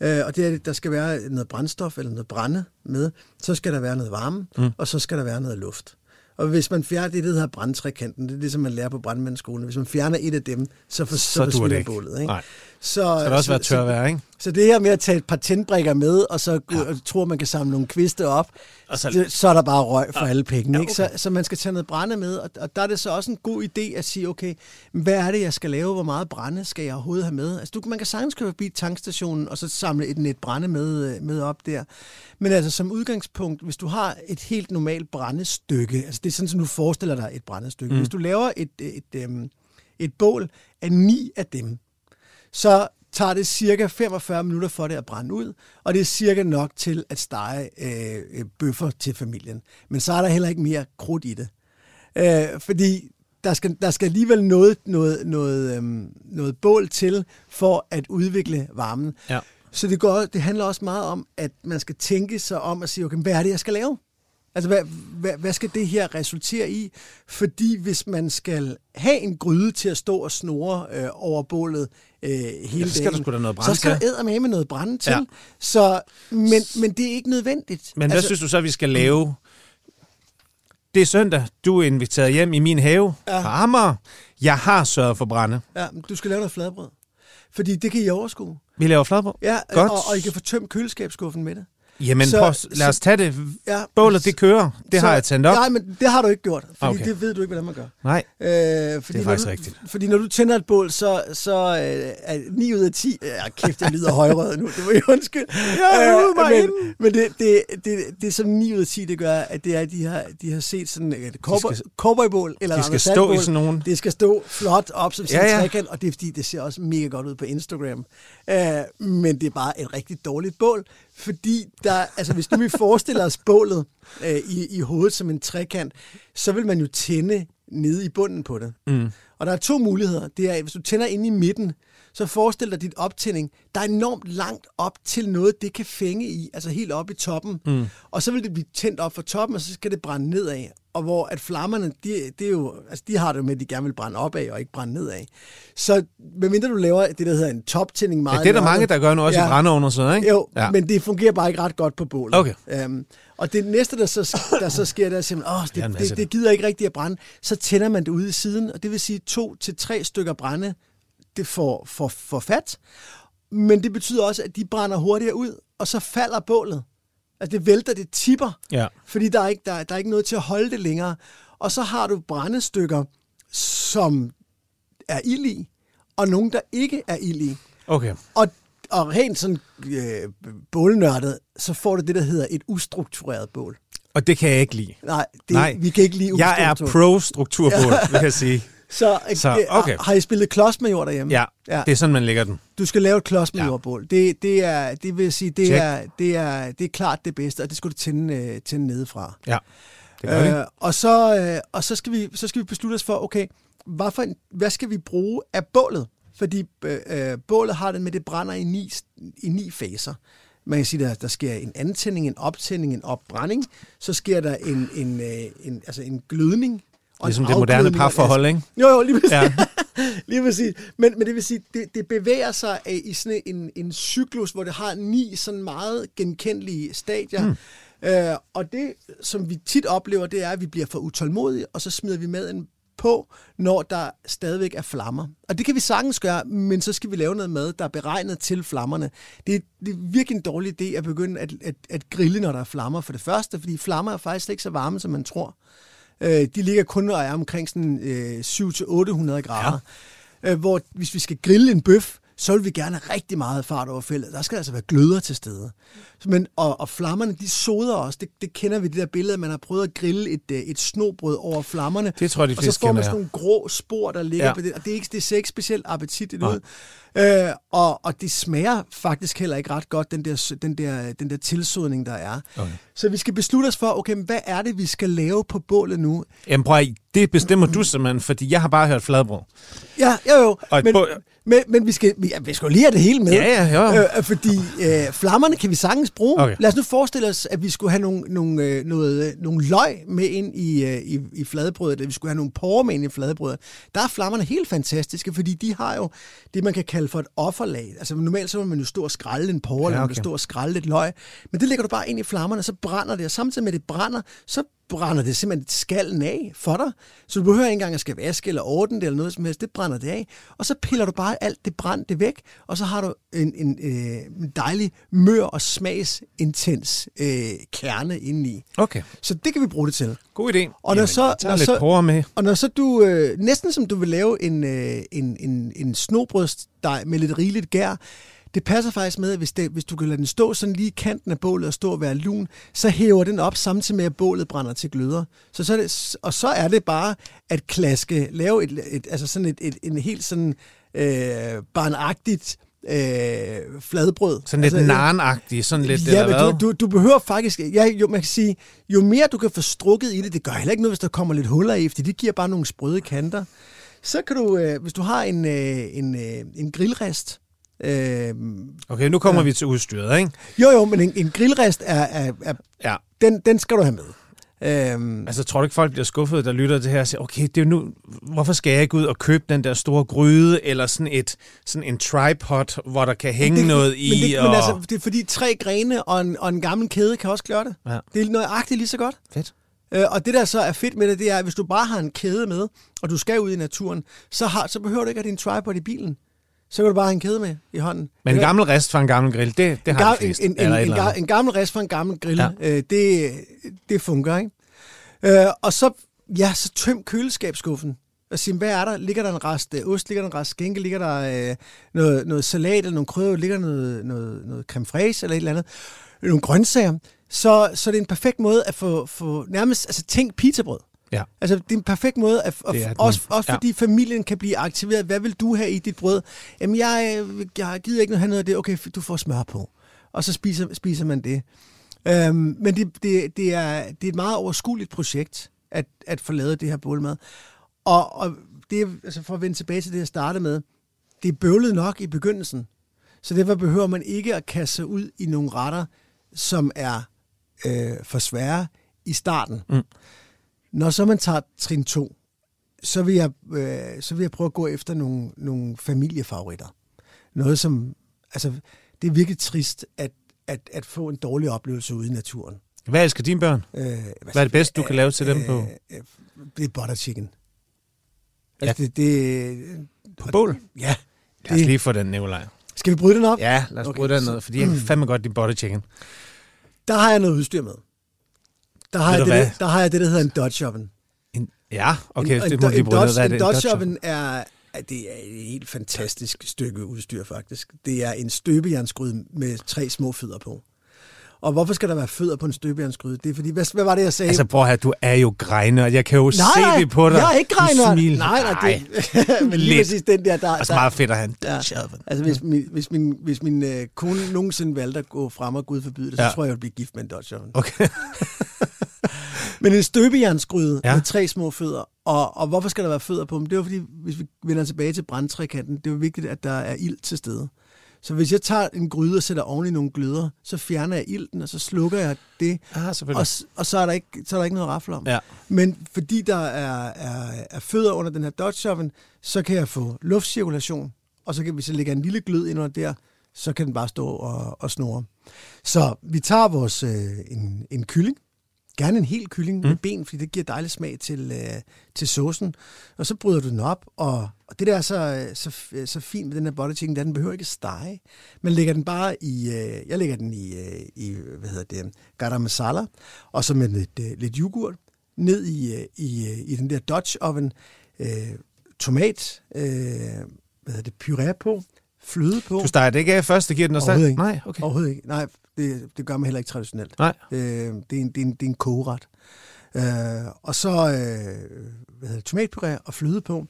Øh, og det er, der skal være noget brændstof eller noget brænde med. Så skal der være noget varme, mm. og så skal der være noget luft. Og hvis man fjerner det, der hedder brandtrekanten, det er det, som man lærer på brandmandsskolen. Hvis man fjerner et af dem, så, for, så, Så det forsvinder ikke. bålet. Ikke? Nej. Så, Skal der også så, være tørvejr, ikke? Så, det her med at tage et par tændbrikker med, og så ja. og tror, man kan samle nogle kviste op, Og så- så, så er der bare røg for alle pengene. Ja, Ikke? Så, så man skal tage noget brænde med, og, og der er det så også en god idé at sige, okay, hvad er det, jeg skal lave? Hvor meget brænde skal jeg overhovedet have med? Altså, du, man kan sagtens køre forbi tankstationen, og så samle et net brænde med, øh, med op der. Men altså, som udgangspunkt, hvis du har et helt normalt brændestykke, altså det er sådan, som du forestiller dig et brændestykke. Mm. Hvis du laver et, et, et, øhm, et bål af ni af dem, så tager det cirka 45 minutter for det at brænde ud, og det er cirka nok til at stege øh, øh, bøffer til familien. Men så er der heller ikke mere krudt i det. Øh, fordi der skal, der skal alligevel noget, noget, noget, øhm, noget bål til for at udvikle varmen. Ja. Så det, går, det handler også meget om, at man skal tænke sig om at sige, okay, hvad er det, jeg skal lave? Altså, hvad, hvad, hvad skal det her resultere i? Fordi hvis man skal have en gryde til at stå og snore øh, over bålet øh, hele så skal dagen, der noget så skal der med med noget brænde til. Ja. Ja. Så, men, men det er ikke nødvendigt. Men hvad altså, synes du så, vi skal lave? Det er søndag. Du er inviteret hjem i min have ja. Amager. Jeg har sørget for brænde. Ja, du skal lave noget fladbrød. Fordi det kan I overskue. Vi laver fladbrød. Ja, Godt. Og, og I kan få tømt køleskabsskuffen med det. Jamen, Så- prøv, lad os så- tage det. Ja. Bålet, det kører. Det har jeg tændt op. Nej, men det har du ikke gjort, fordi Okay. det ved du ikke, hvordan man gør. Nej. Øh, fordi Det er faktisk du, rigtigt. Fordi når du tænder et bål, så, så øh, er 9 ud af 10... Ja, kæft, jeg lyder højrød nu, det må jeg undskylde. Jeg er ude mig men, inden. men det, det, det, det, som 9 ud af 10, det gør, at det er, at de har, de har set sådan et cowboy, skal- cowboybål eller de et skal stå i sådan nogle- Det skal stå flot op som sådan Ja, ja. trekant, og det er fordi, det ser også mega godt ud på Instagram. Øh, men det er bare et rigtig dårligt bål, fordi der, altså, hvis nu vi forestiller os bålet øh, i, i hovedet som en trekant, så vil man jo tænde nede i bunden på det. Mm. Og der er to muligheder. Det er, hvis du tænder inde i midten, så forestil dig dit optænding. Der er enormt langt op til noget, det kan fænge i, altså helt op i toppen. Mm. Og så vil det blive tændt op fra toppen, og så skal det brænde nedad. Og hvor at flammerne, de, det er jo, altså de har det jo med, at de gerne vil brænde opad og ikke brænde nedad. Så medmindre du laver det, der hedder en toptænding meget Ja, det er der mange, der gør nu også ja. i brændeovnen og sådan ikke? jo, ja. men det fungerer bare ikke ret godt på bålet. Okay. Um, og det næste, der så, der så sker, det er simpelthen, åh, Det en det, det, det gider ikke rigtig at brænde. Så tænder man det ude i siden, og det vil sige to til tre stykker brænde, det får, får, får fat. Men det betyder også, at de brænder hurtigere ud, og så falder bålet. Altså det vælter, det tipper, Ja. fordi der er, ikke, der, der er ikke noget til at holde det længere. Og så har du brændestykker, som er ild i, og nogle, der ikke er ild i. Okay. Og, og rent sådan øh, bålnørdet, så får du det, der hedder et ustruktureret bål. Og det kan jeg ikke lide. Nej, det, Nej. vi kan ikke lide Jeg er ustruktureret. pro-strukturbål, vil jeg sige. Så, Så, så okay. okay. har I spillet klodsmajor derhjemme? Ja, ja. det er sådan, man lægger den. Du skal lave et klodsmajorbål. Det, det, er, det vil sige, det Check. er, det, er, det er klart det bedste, og det skal du tænde, øh, tænde nedefra. Ja, det gør vi. Øh, og så, øh, og så, skal vi, så skal vi beslutte os for, okay, hvad, for en, hvad skal vi bruge af bålet? Fordi øh, øh, bålet har det med, det brænder i ni, i ni faser. Man kan sige, at der, der sker en antænding, en optænding, en opbrænding. Så sker der en, en, øh, en, altså en glødning. Og Ligesom det moderne parforhold, ikke? Jo, jo, lige præcis. Ja. Lige præcis. Men, men det vil sige, det, det bevæger sig af, i sådan en, en cyklus, hvor det har ni sådan meget genkendelige stadier. Mm. Øh, og det, som vi tit oplever, det er, at vi bliver for utålmodige, og så smider vi maden på, når der stadigvæk er flammer. Og det kan vi sagtens gøre, men så skal vi lave noget mad, der er beregnet til flammerne. Det er, det er virkelig en dårlig idé at begynde at, at, at grille, når der er flammer for det første, fordi flammer er faktisk ikke så varme, som man tror. Øh, de ligger kun og er omkring sådan, øh, 700-800 grader. Ja. Øh, hvor hvis vi skal grille en bøf, så vil vi gerne have rigtig meget fart over feltet. Der skal altså være gløder til stede. Men, og, og flammerne, de soder også. Det, det kender vi, det der billede, at man har prøvet at grille et, øh, et snobrød over flammerne. Det tror jeg, de Og så får man sådan nogle grå spor, der ligger Ja. på det. Og det, er ikke, det ser ikke specielt appetitligt ud. Øh, og, og det smager faktisk heller ikke ret godt, den der, den der, den der tilsodning, der er. Okay. Så vi skal beslutte os for, okay, men hvad er det, vi skal lave på bålet nu? Jamen prøv det bestemmer du simpelthen, fordi jeg har bare hørt fladbrød. Ja, jo jo, Og men, bål- men, men vi, skal, vi, ja, vi skal jo lige have det hele med. Ja, ja, jo. Øh, fordi øh, flammerne kan vi sagtens bruge. Okay. Lad os nu forestille os, at vi skulle have nogle, nogle, øh, noget, øh, nogle løg med ind i, øh, i, i fladbrødet, eller vi skulle have nogle porre med ind i fladbrødet. Der er flammerne helt fantastiske, fordi de har jo det, man kan kalde for et offerlag. Altså normalt så må man jo stå og skrælle en porre, Ja, eller man okay. kan stå og skrælle et løg. Men det lægger du bare ind i flammerne, så brænder det, og samtidig med at det brænder, så brænder det simpelthen skallen af for dig. Så du behøver ikke engang at skal vaske eller ordne det eller noget som helst. Det brænder det af. Og så piller du bare alt det brændte væk, og så har du en, en, øh, en dejlig mør og smagsintens øh, kerne indeni. Okay, Så det kan vi bruge det til. god idé. Og når så- jeg tager når så- med. Og når så du, øh, næsten som du vil lave en, øh, en, en, en snobrødsdej med lidt rigeligt gær, det passer faktisk med, at hvis, det, hvis du kan lade den stå sådan lige i kanten af bålet og stå og være lun, så hæver den op samtidig med, at bålet brænder til gløder. Så, så er det, og så er det bare at klaske, lave et, et, altså sådan et, et, en helt sådan øh, barnagtigt øh, fladbrød. Sådan lidt altså, narnagtigt, sådan lidt, ja, eller hvad? du, du, du behøver faktisk... Ja, jo, man kan sige, jo mere du kan få strukket i det, det gør heller ikke noget, hvis der kommer lidt huller i, fordi det giver bare nogle sprøde kanter. Så kan du, øh, hvis du har en, øh, en, øh, en grillrest... Øh, Okay, nu kommer Ja. vi til udstyret, ikke? jo, jo, men en, en grillrest er, er, er Ja. den, den skal du have med. Øhm, Altså, tror du ikke, folk bliver skuffet, der lytter til det her og siger, okay, det er nu, hvorfor skal jeg ikke ud og købe den der store gryde, eller sådan et sådan en tripod, hvor der kan hænge det, noget i, men det, og... men altså, det er fordi tre grene og en, og en gammel kæde kan også klare det. Ja. Det er nøjagtigt lige så godt. Fedt. Øh, og det der så er fedt med det, det er, at hvis du bare har en kæde med, og du skal ud i naturen, så, har, så behøver du ikke have din tripod i bilen. Så kan du bare have en kæde med i hånden. Men en gammel rest fra en gammel grill, det, det har de en, en, en, eller en, en, en gammel rest fra en gammel grill, Ja. øh, det, det fungerer, ikke? Øh, og så, ja, så tøm køleskabsskuffen. Og sig, hvad er der? Ligger der en rest øh, ost? Ligger der en rest skænke? Ligger der øh, noget, noget salat eller nogle krydder? Ligger der noget, noget, noget creme fraise eller et eller andet? Nogle grøntsager? Så, så det er en perfekt måde at få, få nærmest, altså tænk pizzabrød. Ja. Altså, det er en perfekt måde, at, at Det også, også Ja. fordi familien kan blive aktiveret. Hvad vil du have i dit brød? Jamen, jeg, øh, jeg gider ikke have noget af det. Okay, du får smør på. Og så spiser, spiser man det. Øhm, men det, det, det, er, det er et meget overskueligt projekt, at, at få lavet det her bålmad. Og, og det altså for at vende tilbage til det, jeg startede med, det er bøvlet nok i begyndelsen. Så derfor behøver man ikke at kaste sig ud i nogle retter, som er øh, for svære i starten. Mm. Når så man tager trin 2, så vil jeg, øh, så vil jeg prøve at gå efter nogle, nogle familiefavoritter. Noget som, altså, det er virkelig trist at, at, at få en dårlig oplevelse ude i naturen. Hvad elsker dine børn? Øh, hvad Hvad er det bedste, du kan lave til dem på? Øh, det er butter chicken. Ja. Altså, det, det, På bål? Ja. Lad os lige få den, Nikolaj. skal vi bryde den op? Ja, lad os Okay, bruge den ned, fordi jeg kan fandme godt din butter chicken. Der har jeg noget udstyr med. Der har, jeg det, der har jeg det, der hedder en Dodge oven. En, ja, okay, en, det må en, vi en bruge. Dodge, er en det? Dodge oven? er, det er et helt fantastisk stykke udstyr, faktisk. Det er en støbejernsgryde med tre små fødder på. Og hvorfor skal der være fødder på en støbejernsgryde? Det er fordi, hvad, hvad var det, jeg sagde? Altså, prøv at høre, du er jo greiner. Jeg kan jo nej, se nej, det på dig. jeg er ikke Du regner. smiler. Nej, nej, det, men lige præcis den der, der, Og så meget fedt at have en Ja. Dutch. Altså, hvis min, hvis min, hvis min øh, kone nogensinde valgte at gå frem og Gud forbyde det, Ja. så tror jeg, jeg ville blive gift med en Dodge Oven. Okay. Men en støbejernsgryde Ja. med tre små fødder. Og, og hvorfor skal der være fødder på dem? Det er jo fordi, hvis vi vender tilbage til brandtrækanten, det er jo vigtigt, at der er ild til stede. Så hvis jeg tager en gryde og sætter oven i nogle gløder, så fjerner jeg ilten, og så slukker jeg det, Ah, og, og så, er der ikke, så er der ikke noget rafle om. Ja. Men fordi der er, er, er fødder under den her Dodge Oven, så kan jeg få luftcirkulation, og så kan vi så lægge en lille glød ind under der, så kan den bare stå og, og snore. Så vi tager vores øh, en, en kylling, gerne en hel kylling mm. med ben, fordi det giver dejlig smag til, øh, til saucen. Og så bryder du den op, og, og det der er så, så, så fint med den her butter chicken, er, at den behøver ikke stege. Man lægger den bare i, øh, jeg lægger den i, øh, i hvad hedder det, garam masala, og så med lidt, øh, lidt yoghurt, ned i, øh, i, øh, i den der Dutch oven, øh, tomat, øh, hvad hedder det, puré på, fløde på. Du steger det ikke af først, det giver den og Overhovedet ikke. Nej, okay. Overhovedet ikke. Nej, det, det gør man heller ikke traditionelt. Nej. Øh, det, er en, det, er en, det er en kogeret. Øh, og så øh, hvad hedder det, tomatpuré og fløde på.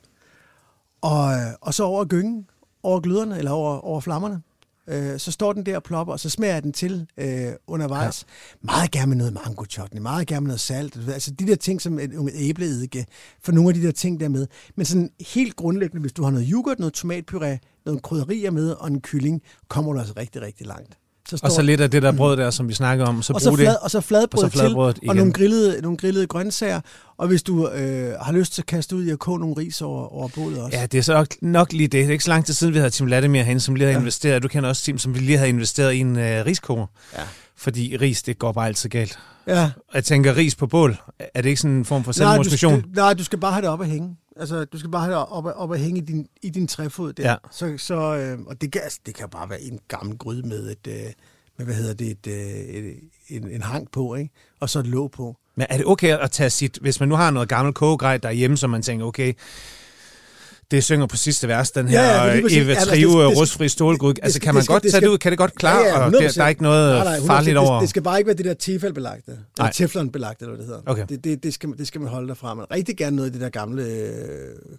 Og, øh, og så over gyngen, over gløderne, eller over, over flammerne. Øh, så står den der og plopper, og så smager jeg den til øh, undervejs. Ja. Meget gerne med noget mango chutney, meget gerne med noget salt. Altså de der ting som et, æbleeddike, for nogle af de der ting der med. Men sådan helt grundlæggende, hvis du har noget yoghurt, noget tomatpuré, nogle krydderier med og en kylling, kommer du altså rigtig, rigtig langt. Så Og så lidt af det der brød der, som vi snakker om, så og så, brug flad, det. og så fladbrød, og så fladbrødet til, igen. og nogle grillede, nogle grillede grøntsager. Og hvis du øh, har lyst til at kaste ud i at koge nogle ris over, over bålet også. Ja, det er så nok, nok lige det. Det er ikke så lang tid siden, vi havde Tim Latimer herinde, som lige havde ja. investeret. Du kender også Tim, som vi lige havde investeret i en øh, riskoger. Ja. Fordi ris, det går bare altid galt. Ja. Jeg tænker, ris på bål, er det ikke sådan en form for Nej, du selvmotivation? skal, nej, du skal bare have det op at hænge. Altså, du skal bare have det op, op at hænge i din, i din træfod der. Ja. Så, så, øh, og det kan, altså, det kan bare være en gammel gryde med et, øh, med, hvad hedder det, et, øh, et, en, en hang på, ikke? Og så et låg på. Men er det okay at tage sit, hvis man nu har noget gammelt kogegrej derhjemme, så man tænker, okay, det synger på sidste vers, den her Ja, ja. Eva Trive det- rustfri stålgryde. det- Altså, kan man det skal- godt det tage det skal- ud? Kan det godt klare? Ja, ja, og der, 100%. der er ikke noget Nej, nej, 100%. farligt over? Det, det skal bare ikke være det der tefalbelagte, eller teflonbelagte, eller hvad det hedder. Okay. Det, det, det, skal, det skal man holde dig fra. Men rigtig gerne noget af det der gamle, øh,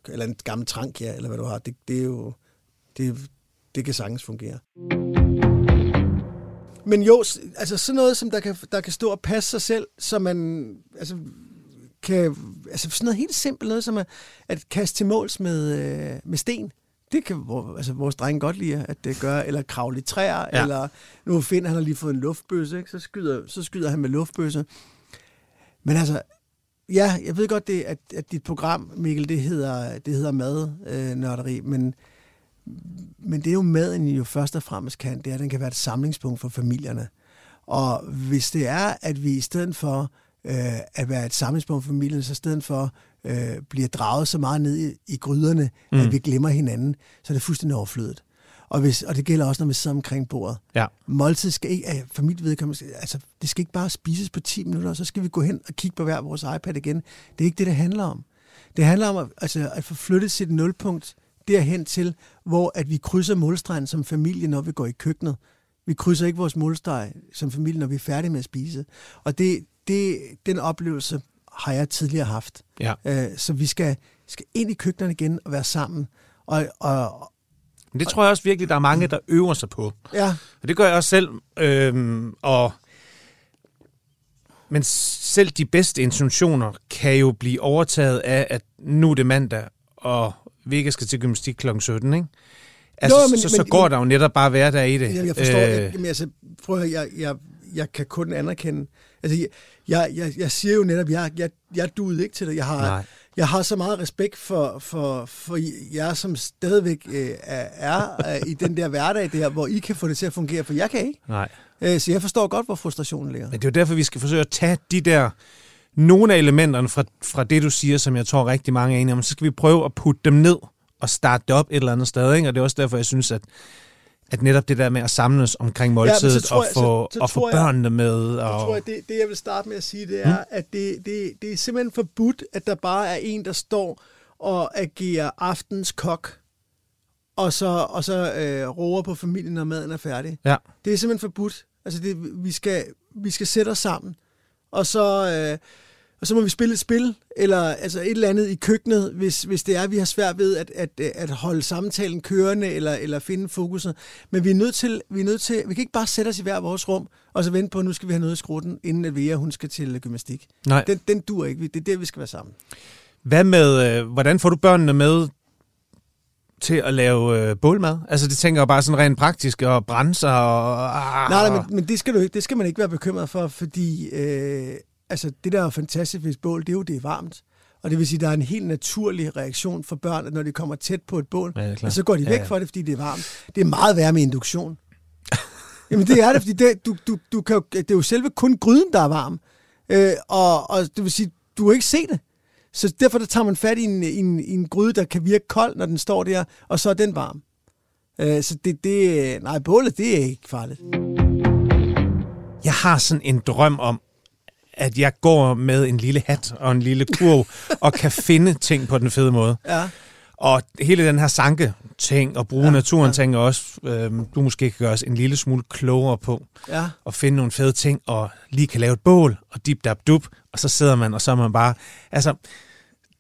eller en gammel trank, ja, eller hvad du har. Det, det er jo, det, det kan sagtens fungere. Men jo, altså sådan noget, som der kan, der kan stå og passe sig selv, så man altså, kan, altså sådan noget helt simpelt, noget som at, at kaste til måls med, øh, med sten. Det kan altså, vores drenge godt lide at det gøre, eller kravle i træer, Ja. eller nu Finn, han har lige fået en luftbøsse, ikke? Så, skyder, så skyder han med luftbøsse. Men altså, ja, jeg ved godt, det, at, at dit program, Mikkel, det hedder, det hedder mad, øh, men, men det er jo maden, I jo først og fremmest kan, det er, at den kan være et samlingspunkt for familierne. Og hvis det er, at vi i stedet for øh, at være et samlingspunkt for familien, så i stedet for øh, bliver draget så meget ned i, i gryderne, mm. At vi glemmer hinanden, så er det fuldstændig overflødet. Og, hvis, og det gælder også, når vi sidder omkring bordet. Ja. Måltid skal ikke, af familievedkommende, altså det skal ikke bare spises på 10 minutter, og så skal vi gå hen og kigge på hver vores iPad igen. Det er ikke det, det handler om. Det handler om at, altså, at få flyttet sit nulpunkt derhen til, hvor at vi krydser målstregen som familie, når vi går i køkkenet. Vi krydser ikke vores målstreg som familie, når vi er færdige med at spise. Og det, det, den oplevelse har jeg tidligere haft. Ja. Øh, så vi skal, skal ind i køkkenet igen og være sammen. Og, og, Men det tror jeg også virkelig, der er mange, der øver sig på. ja, Og det gør jeg også selv. Øhm, og men selv de bedste intentioner kan jo blive overtaget af, at nu er det mandag, og vi ikke skal til gymnastik kl. 17, ikke? Altså, jo, men- men, så, så men- går der jo netop bare hverdag i det. Jeg, jeg forstår, øh, jamen, altså, prøv at høre, jeg, jeg, jeg kan kun anerkende, altså, jeg, jeg, jeg, jeg siger jo netop, jeg, jeg, jeg duede ikke til det. Jeg har, Nej. jeg har så meget respekt for, for, for jer, som stadigvæk øh, er, øh, i den der hverdag der, hvor I kan få det til at fungere, for jeg kan ikke. nej. Øh, så jeg forstår godt, hvor frustrationen ligger. Men det er jo derfor, vi skal forsøge at tage de der nogle af elementerne fra, fra det, du siger, som jeg tror rigtig mange er enige om, så skal vi prøve at putte dem ned og starte det op et eller andet sted. Ikke? Og det er også derfor, jeg synes, at, at netop det der med at samles omkring måltidet tror og jeg- få, så- så og få jeg- børnene med. Jeg Og, tror, at det, det, jeg vil starte med at sige, det er, mm. at det, det, det er simpelthen forbudt, at der bare er en, der står og agerer aftens kok, og så, og så øh, roer på familien, når maden er færdig. ja. Det er simpelthen forbudt. Altså, det, vi, skal, vi skal sætte os sammen, og så, øh, og så må vi spille et spil, eller altså et eller andet i køkkenet, hvis, hvis det er, at vi har svært ved at, at, at holde samtalen kørende, eller, eller finde fokuset. Men vi er, nødt til, vi er nødt til, vi kan ikke bare sætte os i hver vores rum, og så vente på, at nu skal vi have noget i skrutten, inden at Vera, hun skal til gymnastik. Nej. Den, den dur ikke. Det er der, vi skal være sammen. Hvad med, øh, hvordan får du børnene med til at lave øh, bålmad? Altså, det tænker jeg bare sådan rent praktisk, og brænde sig, og... Ah, Nej, nej, men, men det, skal du ikke, det skal man ikke være bekymret for, fordi øh, altså, det der er fantastisk ved et bål, det er jo, det er varmt. Og det vil sige, der er en helt naturlig reaktion for børn, at når de kommer tæt på et bål, Ja, klart. så går de Ja, væk ja. fra det, fordi det er varmt. Det er meget værre med induktion. Jamen det er det, fordi det, du, du, du kan jo, det er jo selve kun gryden, der er varm. Øh, og, og det vil sige, du kan ikke se det. Så derfor der tager man fat i en, en, en gryde, der kan virke kold, når den står der, og så er den varm. Øh, så det, det, nej, bålet, det er ikke farligt. Jeg har sådan en drøm om, at jeg går med en lille hat og en lille kurv, og kan finde ting på den fede måde. Ja. Og hele den her sanke ting og bruge ja, naturen ja. ting også, øh, du måske kan gøre os en lille smule klogere på Ja. at finde nogle fede ting, og lige kan lave et bål, og dip dap dup, og så sidder man, og så er man bare... Altså,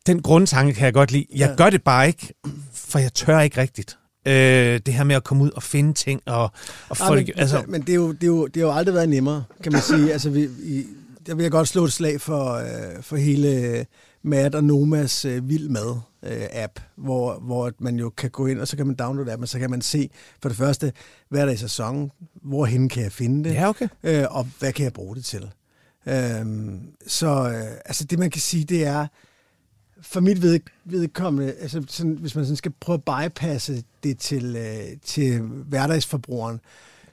den grundtanke kan jeg godt lide. Jeg Ja. gør det bare ikke, for jeg tør ikke rigtigt. Øh, det her med at komme ud og finde ting, og, og folk... men, altså, men det, er jo, det, er jo, det har jo aldrig været nemmere, kan man sige. altså, vi, i, der vil jeg godt slå et slag for, øh, for hele Matt og Nomas øh, Vild Mad øh, app, hvor, hvor man jo kan gå ind, og så kan man downloade appen, og så kan man se for det første, hvad er der i sæsonen, hvorhen kan jeg finde det, ja, okay. øh, og hvad kan jeg bruge det til. Øhm, så øh, altså det, man kan sige, det er, for mit ved, vedkommende, altså sådan, hvis man sådan skal prøve at bypasse det til, øh, til hverdagsforbrugeren,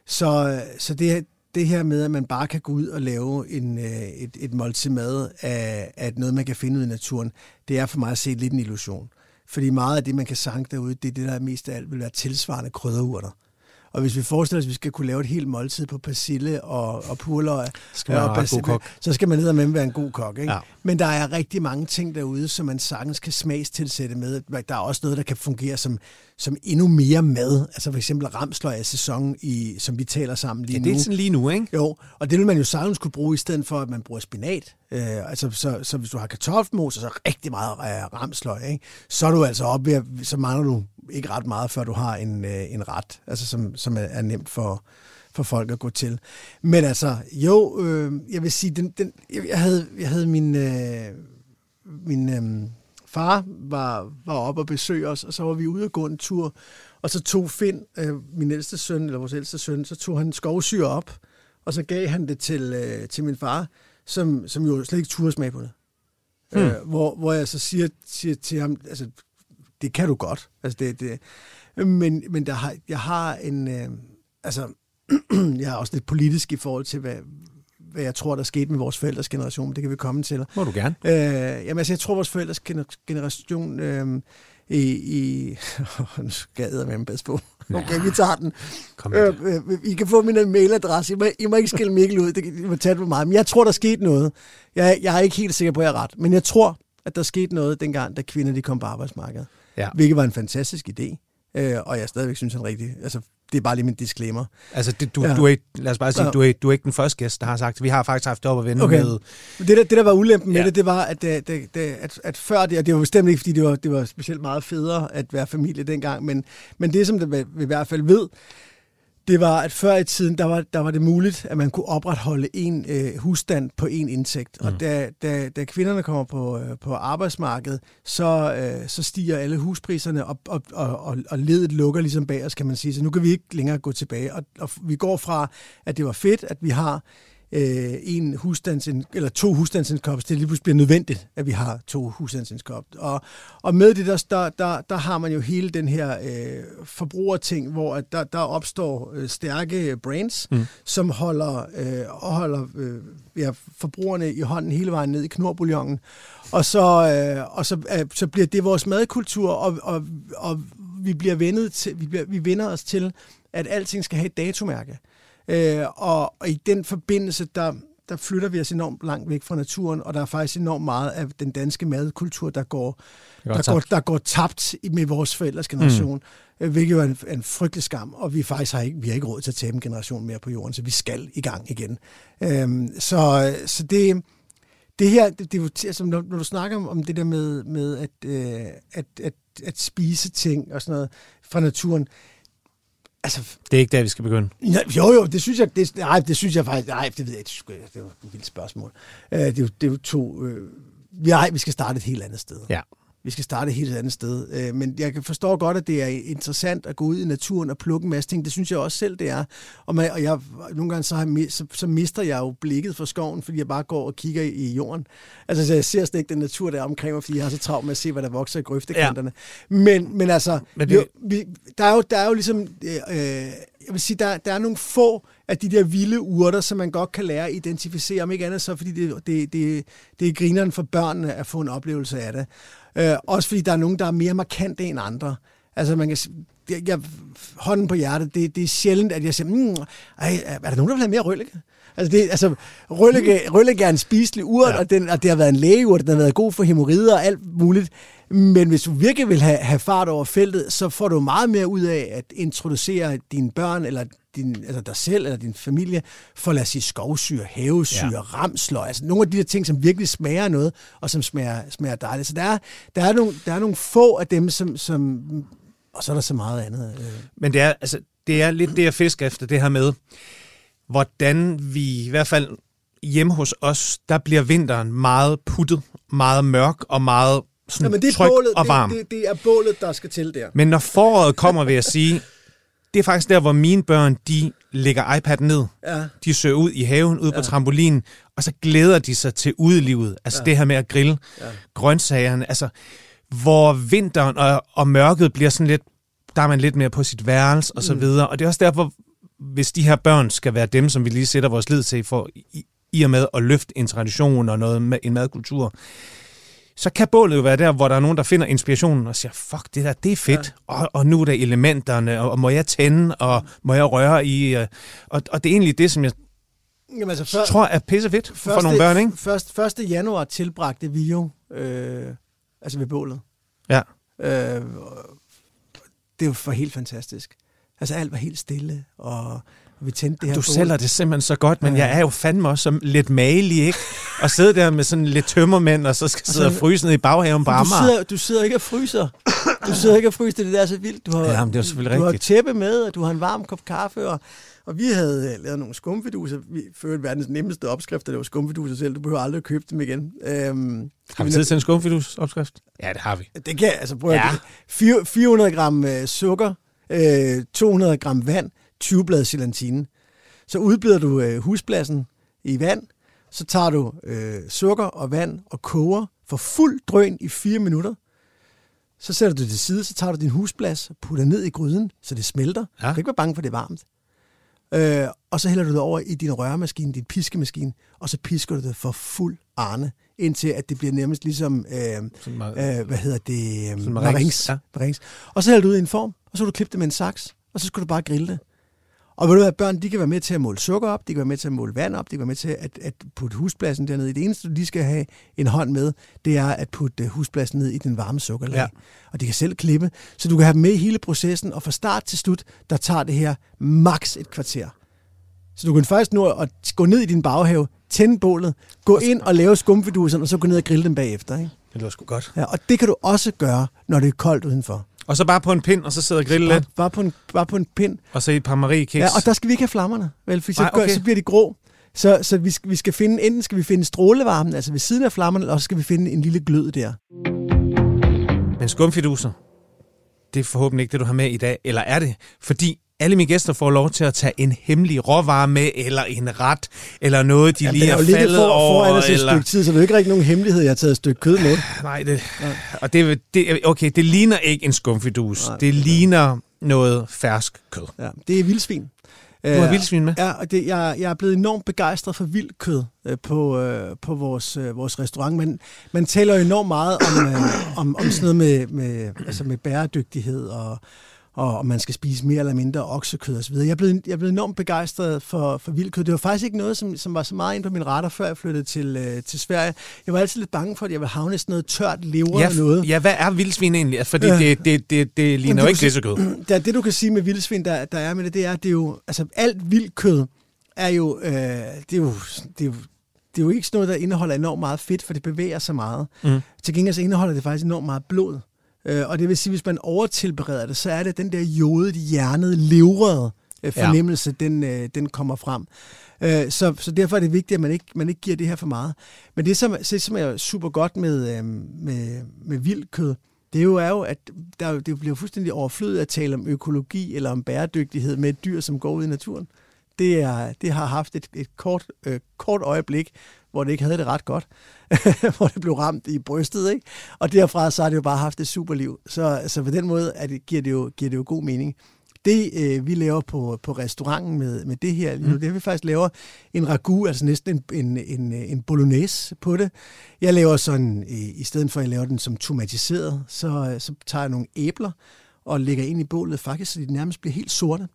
så, så det, det her med, at man bare kan gå ud og lave en, øh, et, et måltid mad af, af noget, man kan finde ud i naturen, det er for mig at se lidt en illusion. Fordi meget af det, man kan sanke derude, det er det, der mest af alt vil være tilsvarende krydderurter. Og hvis vi forestiller os, at vi skal kunne lave et helt måltid på persille og, og purløg, skal man og kok. så skal man ned med være en god kok. Ikke? Ja. Men der er rigtig mange ting derude, som man sagtens kan smagstilsætte med. Der er også noget, der kan fungere som, som endnu mere mad. Altså for eksempel ramsløg af sæsonen, i, som vi taler sammen lige Ja, nu. det er sådan lige nu, ikke? Jo, og det vil man jo sagtens kunne bruge, i stedet for, at man bruger spinat. Øh, altså, så, så hvis du har kartoffelmos, og så rigtig meget øh, ramsløg, ikke? så er du altså op ved, så mangler du ikke ret meget, før du har en, øh, en ret, altså, som, som er, er nemt for, for folk at gå til. Men altså, jo, øh, jeg vil sige, den, den, jeg, jeg, havde, jeg havde min, øh, min øh, far var, var oppe og besøge os, og så var vi ude og gå en tur, og så tog Finn, øh, min ældste søn, eller vores ældste søn, så tog han skovsyre op, og så gav han det til, øh, til min far, som, som jo slet ikke turde smage på det. Hmm. Øh, hvor, hvor jeg så siger, siger til ham, altså, det kan du godt. Altså, det, det, men men der har, jeg har en... Øh, altså, jeg er også lidt politisk i forhold til, hvad, hvad jeg tror, der skete med vores forældres generation, men det kan vi komme til. Må du gerne. Øh, jamen, altså, jeg tror, vores forældres gener- generation øh, i... i nu skal jeg med passe på. Okay, vi tager den. Kom med Øh, øh, I kan få min mailadresse. I må, I må ikke skille Mikkel ud. Det I må tage det på mig. Men jeg tror, der skete noget. Jeg, jeg er ikke helt sikker på, at jeg er ret. Men jeg tror, at der skete noget dengang, da kvinder de kom på arbejdsmarkedet. Ja. Hvilket var en fantastisk idé. Øh, og jeg stadigvæk synes, han er rigtig... Altså, det er bare lige min disclaimer. Altså, det, du, Ja. du er ikke, lad os bare sige, Ja. du, er, du er ikke den første gæst, der har sagt. Vi har faktisk haft det op at vende Okay. med... Det, der, det, der var ulempen med Ja. det, det var, at, det, det, det, at, at før det, og det var bestemt ikke, fordi det var, det var specielt meget federe at være familie dengang, men, men det, som det, vi i hvert fald ved, det var, at før i tiden, der var, der var det muligt, at man kunne opretholde en øh, husstand på en indtægt. Mm. Og da, da, da kvinderne kommer på, øh, på arbejdsmarkedet, så, øh, så stiger alle huspriserne, og, og, og, og, og ledet lukker ligesom bag os, kan man sige. Så nu kan vi ikke længere gå tilbage. Og, og vi går fra, at det var fedt, at vi har øh, en husstandsind, eller to husstandsindkomst, det lige pludselig bliver nødvendigt, at vi har to husstandsindkomst. Og, og med det, der, der, der, der har man jo hele den her øh, forbrugerting, hvor at der, der opstår øh, stærke brands, mm. som holder, øh, holder øh, ja, forbrugerne i hånden hele vejen ned i knorbouillongen. Og så, øh, og så, øh, så bliver det vores madkultur, og, og, og vi bliver vendet til, vi, bliver, vi vender os til, at alting skal have et datomærke. Øh, og, og i den forbindelse, der, der flytter vi os enormt langt væk fra naturen, og der er faktisk enormt meget af den danske madkultur, der går, der går, der går tabt med vores forældres generation, mm. hvilket jo er en, en frygtelig skam, og vi faktisk har ikke, vi har ikke råd til at tabe en generation mere på jorden, så vi skal i gang igen. Øhm, så, så det, det her, det, det altså, når, når du snakker om, om det der med, med at, øh, at, at, at spise ting og sådan noget fra naturen, altså Det er ikke der, vi skal begynde. Ja, jo, jo, det synes jeg, det, nej, det synes jeg faktisk, nej, det ved jeg ikke, det det var et vildt spørgsmål. Uh, det, er jo, det er jo to, uh, nej, vi skal starte et helt andet sted. Ja. Vi skal starte et helt andet sted. Uh, men jeg kan forstå godt, at det er interessant at gå ud i naturen og plukke en masse ting. Det synes jeg også selv, det er. Og, man, og jeg, nogle gange så, har så, så mister jeg jo blikket for skoven, fordi jeg bare går og kigger i, i jorden. Altså, så jeg ser slet ikke den natur, der er omkring mig, fordi jeg har så travlt med at se, hvad der vokser i grøftekanterne. Ja. Men, men altså, Men det- det, vi, der, er jo, der er jo ligesom, øh, øh, jeg vil sige, der, der er nogle få af de der vilde urter, som man godt kan lære at identificere, om ikke andet så, fordi det, det, det, det er grineren for børnene at få en oplevelse af det. Øh, også fordi der er nogen, der er mere markante end andre. Altså man kan jeg, jeg, hånden på hjertet, det, det er sjældent, at jeg siger, mm, ej, er der nogen, der vil have mere røllike? Altså, det, altså røllike, røllike er en spiselig urt, ja. og, den, og det har været en lægeurt, den har været god for hemorrider og alt muligt. Men hvis du virkelig vil have, have fart over feltet, så får du meget mere ud af at introducere dine børn, eller din, altså dig selv eller din familie, for lad os sige skovsyre, havesyre, ja. ramsløg, altså nogle af de der ting, som virkelig smager noget, og som smager, smager dejligt. Så der er, der, er nogle, der er nogle få af dem, som, som og så er der så meget andet. øh. Men det er, altså, det er lidt det, jeg fisker efter, det her med, hvordan vi, i hvert fald hjemme hos os, der bliver vinteren meget puttet, meget mørk og meget sådan Jamen, det er, tryg bålet, og varm. det, det, det er bålet, der skal til der. Men når foråret kommer, vil jeg sige, det er faktisk der, hvor mine børn, de lægger iPad ned. Ja. De søger ud i haven, ud ja. på trampolinen, og så glæder de sig til udelivet. Altså ja. det her med at grille ja. grøntsagerne. Altså, hvor vinteren og, og mørket bliver sådan lidt, der er man lidt mere på sit værelse og så Mm. videre. Og det er også derfor, hvis de her børn skal være dem, som vi lige sætter vores lid til for i, i og med at løfte en tradition og noget med, en madkultur, så kan bålet jo være der, hvor der er nogen, der finder inspirationen og siger, fuck, det der, det er fedt, ja. og, og nu er der elementerne, og, og må jeg tænde, og må jeg røre i, og, og det er egentlig det, som jeg Jamen, altså, før, tror er pisse fedt første, for nogle børn, ikke? Først, 1. januar tilbragte vi jo, øh, altså ved bålet. Ja. Øh, det var for helt fantastisk. Altså alt var helt stille, og vi tændte det her Du bål. sælger det simpelthen så godt, men ja. jeg er jo fandme også som lidt malig, ikke? Og sidde der med sådan lidt tømmermænd, og så skal sidde og fryse ned i baghaven på Amager. Du sidder, du sidder ikke og fryser. Du sidder ikke og fryser, det er så vildt. Du har, ja, men det er selvfølgelig du rigtigt. Du har tæppe med, og du har en varm kop kaffe, og, og vi havde øh, lavet nogle skumfiduser. Vi førte verdens nemmeste opskrift, det var skumfiduser selv. Du behøver aldrig at købe dem igen. Øhm, har vi tid til en skumfidus opskrift? Ja, det har vi. Det kan altså prøve ja. 400 gram øh, sukker, øh, 200 gram vand, 20 blad gelantine. Så udbyder du øh, huspladsen i vand, så tager du øh, sukker og vand og koger for fuld drøn i 4 minutter. Så sætter du det til side, så tager du din husplads putter ned i gryden, så det smelter. Ja. Du kan ikke være bange for, det er varmt. Øh, og så hælder du det over i din røremaskine, din piskemaskine, og så pisker du det for fuld arne, indtil at det bliver nærmest ligesom, øh, øh, hvad hedder det, øh, marings. Ja. marings. Og så hælder du ud i en form, og så kan du klippe det med en saks, og så skal du bare grille det. Og ved du hvad, børn de kan være med til at måle sukker op, de kan være med til at måle vand op, de kan være med til at, at putte huspladsen dernede. Det eneste, de skal have en hånd med, det er at putte øh, huspladsen ned i den varme sukkerlag. Ja. Og de kan selv klippe, så du kan have dem med i hele processen, og fra start til slut, der tager det her maks et kvarter. Så du kan faktisk nu at gå ned i din baghave, tænde bålet, gå ind og lave skumfiduserne, og så gå ned og grille dem bagefter. Ikke? Det lyder sgu godt. Ja, og det kan du også gøre, når det er koldt udenfor. Og så bare på en pind, og så sidder og grille lidt? Bare på, en, bare på en pind. Og så et par marie Ja, og der skal vi ikke have flammerne, vel? For Nej, okay. så bliver de grå. Så, så vi, skal, vi skal finde, enten skal vi finde strålevarmen, altså ved siden af flammerne, eller også skal vi finde en lille glød der. Men skumfiduser, det er forhåbentlig ikke det, du har med i dag, eller er det? Fordi alle mine gæster får lov til at tage en hemmelig råvare med, eller en ret, eller noget, de ja, lige har faldet for, over. Foran os et eller... stykke tid, så det er ikke rigtig nogen hemmelighed, jeg har taget et stykke kød med. Nej, det, ja. og det, det, okay, det ligner ikke en skumfidus. Nej, det ligner noget fersk kød. Ja, det er vildsvin. Du har vildsvin med? Ja, og det, jeg, jeg er blevet enormt begejstret for vildt kød øh, på, øh, på vores, øh, vores restaurant. Man, man taler jo enormt meget om, øh, om, om sådan noget med, med, altså med bæredygtighed og og man skal spise mere eller mindre oksekød osv. Jeg blevet, jeg blevet enormt begejstret for, for vildkød. Det var faktisk ikke noget, som, som var så meget ind på min radar, før jeg flyttede til, øh, til Sverige. Jeg var altid lidt bange for, at jeg ville havne sådan noget tørt lever ja, eller noget. Ja, hvad er vildsvin egentlig? Altså, fordi øh, det, det, det, det ligner jo ikke grisekød. Det, det, du kan sige med vildsvin, der, der er med det, det er, det er jo, altså alt vildkød er jo, øh, det er jo, det er jo det er jo ikke sådan noget, der indeholder enormt meget fedt, for det bevæger sig meget. Mm. Til gengæld så indeholder det faktisk enormt meget blod. Øh, og det vil sige, hvis man overtilbereder det, så er det den der jodet, hjernede, levrede øh, fornemmelse, ja. den, øh, den kommer frem. Øh, så, så derfor er det vigtigt, at man ikke, man ikke giver det her for meget. Men det, som, det, som er super godt med, øh, med, med vildt kød, det er jo, er jo at der, det bliver fuldstændig overflødigt at tale om økologi eller om bæredygtighed med et dyr, som går ud i naturen. Det, er, det har haft et, et kort, øh, kort øjeblik, hvor det ikke havde det ret godt, hvor det blev ramt i brystet, ikke? Og derfra så har det jo bare haft et superliv. Så, så på den måde at det, giver, det jo, giver det jo god mening. Det, øh, vi laver på, på restauranten med, med det her, mm. det vi faktisk laver en ragu, altså næsten en, en, en, en bolognese på det. Jeg laver sådan, i, i stedet for at jeg laver den som tomatiseret, så, så tager jeg nogle æbler og lægger ind i bålet, faktisk så de nærmest bliver helt sorte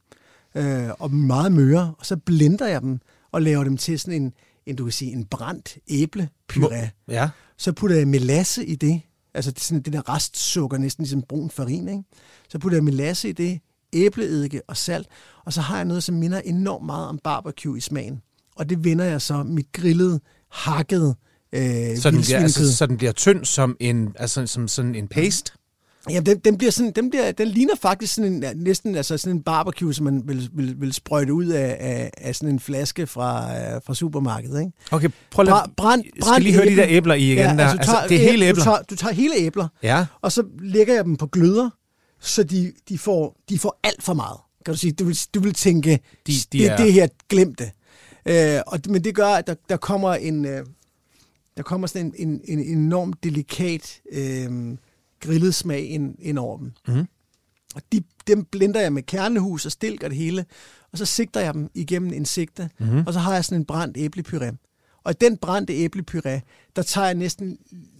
øh, og meget møre, og så blender jeg dem og laver dem til sådan en, en, du kan sige, en brændt æblepuré. Ja. Så putter jeg melasse i det, altså det, sådan det der restsukker, næsten ligesom brun farin, ikke? Så putter jeg melasse i det, æbleeddike og salt, og så har jeg noget, som minder enormt meget om barbecue i smagen. Og det vender jeg så mit grillede, hakkede øh, så, den bliver, altså, så den bliver tynd som en, altså, som sådan en paste? Ja, den, den, bliver sådan, den, bliver, den ligner faktisk sådan en, næsten altså sådan en barbecue, som man vil, vil, vil sprøjte ud af, af, af sådan en flaske fra, uh, fra supermarkedet. Ikke? Okay, prøv lige, brand, brand, skal lige høre de der æbler i igen. Ja, der. Altså, altså, tager, det er hele æbler. Du tager, du tager hele æbler, ja. og så lægger jeg dem på gløder, så de, de, får, de får alt for meget. Kan du sige, du vil, du vil tænke, de, de det, er... det her glemte. Uh, og, men det gør, at der, der kommer en, uh, der kommer sådan en, en, en enormt delikat... Uh, grillet smag ind, ind over dem. Mm. Og de, dem blender jeg med kernehus og stilk og det hele, og så sigter jeg dem igennem en sigte, mm-hmm. og så har jeg sådan en brændt æblepyré. Og i den brændte æblepyré, der tager jeg næsten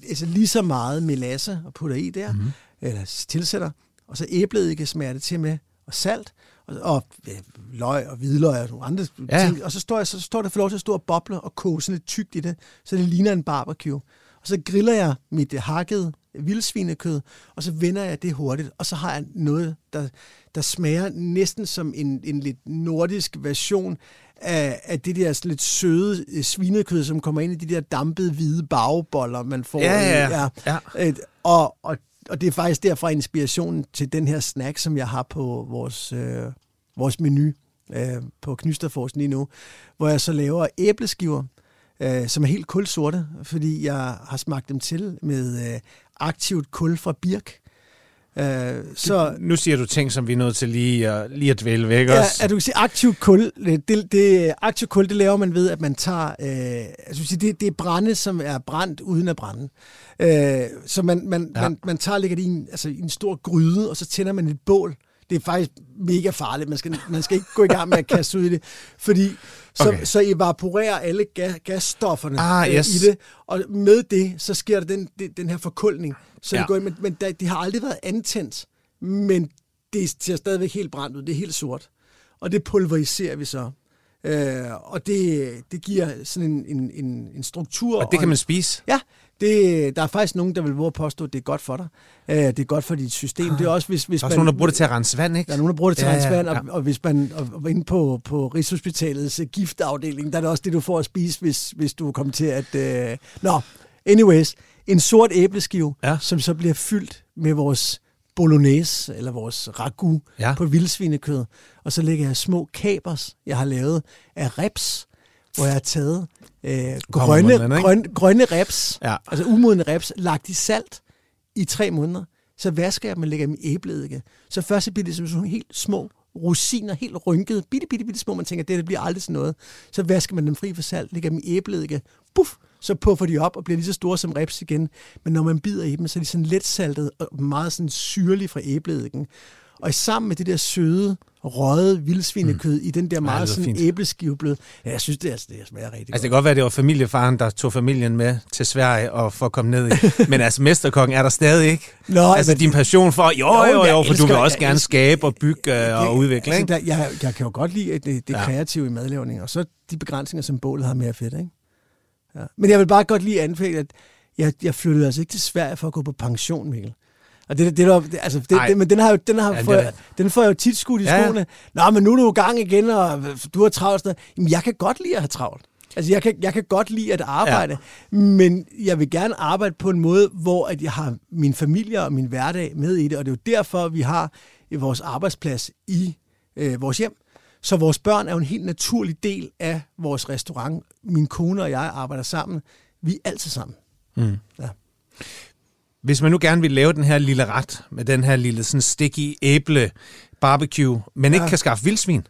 altså lige så meget melasse og putter i der, mm-hmm. eller tilsætter, og så æbleeddike smager det til med, og salt, og, og ja, løg og hvidløg og nogle andre ja. ting. Og så står, jeg, så står der for lov til at stå og boble og koge sådan lidt tykt i det, så det ligner en barbecue. Og så griller jeg mit hakket vildsvinekød, og så vender jeg det hurtigt, og så har jeg noget, der, der smager næsten som en, en lidt nordisk version af, af det der lidt søde øh, svinekød, som kommer ind i de der dampede hvide bagboller, man får. Ja, ja, ja. ja. Og, og, og det er faktisk derfra inspirationen til den her snack, som jeg har på vores, øh, vores menu øh, på Knysterforsen lige nu, hvor jeg så laver æbleskiver, øh, som er helt kulsorte, fordi jeg har smagt dem til med øh, aktivt kul fra birk. Øh, så, nu siger du ting, som vi er nødt til lige, at, lige at dvæle væk ja, også. Ja, du kan sige aktiv kul. Det, det, aktiv kul, det laver man ved, at man tager... Øh, altså, det, det er brænde, som er brændt uden at brænde. Øh, så man, man, ja. man, man tager lægger det i en, altså, i en stor gryde, og så tænder man et bål. Det er faktisk mega farligt. Man skal, man skal ikke gå i gang med at kaste ud i det, fordi så, okay. så evaporerer alle gas, gasstofferne ah, øh, yes. i det, og med det, så sker der den, den her forkuldning. Så ja. det går ind, men, men det har aldrig været antændt, men det ser stadigvæk helt brændt ud. Det er helt sort. Og det pulveriserer vi så. Øh, og det, det giver sådan en, en, en, en struktur. Og det kan man spise? Ja, det, der er faktisk nogen, der vil våge påstå, at det er godt for dig. Uh, det er godt for dit system. Ah, det er også, hvis, hvis der er man, nogen, der bruger det til at rense vand, ikke? Der er nogen, der bruger det til ja, at rense vand, ja, ja. Og, og, hvis man og, og inde på, på Rigshospitalets uh, giftafdeling, der er det også det, du får at spise, hvis, hvis du kommer til at... Uh... Nå, anyways, en sort æbleskive, ja. som så bliver fyldt med vores bolognese, eller vores ragu ja. på vildsvinekød. Og så lægger jeg små kapers, jeg har lavet af reps, hvor jeg har taget øh, grønne, grønne, grønne reps, ja. altså umodne reps, lagt i salt i tre måneder. Så vasker jeg dem og lægger dem i æbleeddike. Så først så bliver det som sådan helt små rosiner, helt rynkede, bitte, bitte, bitte små. Man tænker, det, det bliver aldrig sådan noget. Så vasker man dem fri for salt, lægger dem i æbleeddike. Puff, så puffer de op og bliver lige så store som reps igen. Men når man bider i dem, så er de sådan let saltet og meget sådan syrlige fra æbleeddiken. Og sammen med det der søde, røget vildsvinekød mm. i den der meget ja, sådan æbleskiveblød. Ja, jeg synes, det, altså, det smager rigtig altså, godt. det kan godt være, det var familiefaren, der tog familien med til Sverige og for at komme ned i. Men altså, mesterkongen er der stadig ikke. Nå, altså, din passion for, jo, jo, jo, jo for elsker, du vil også gerne elsker, skabe og bygge jeg, og udvikle, altså, ikke? Der, jeg, jeg kan jo godt lide det, det ja. kreative i madlavning, og så de begrænsninger, som bålet har mere fedt, ikke? Ja. Men jeg vil bare godt lige anfælde, at jeg, jeg flyttede altså ikke til Sverige for at gå på pension, Mikkel. Og det, det, det, altså, det, det, men den har jo, den har ja, for, den får jo tit skudt i ja. skoene. Nå, men nu er du i gang igen, og du har travlt. Jamen, jeg kan godt lide at have travlt. Altså, jeg kan, jeg kan godt lide at arbejde, ja. men jeg vil gerne arbejde på en måde, hvor at jeg har min familie og min hverdag med i det, og det er jo derfor, vi har vores arbejdsplads i øh, vores hjem. Så vores børn er jo en helt naturlig del af vores restaurant. Min kone og jeg arbejder sammen. Vi er altid sammen. Mm. Ja. Hvis man nu gerne vil lave den her lille ret, med den her lille sådan sticky æble barbecue, men ja. ikke kan skaffe vildsvin,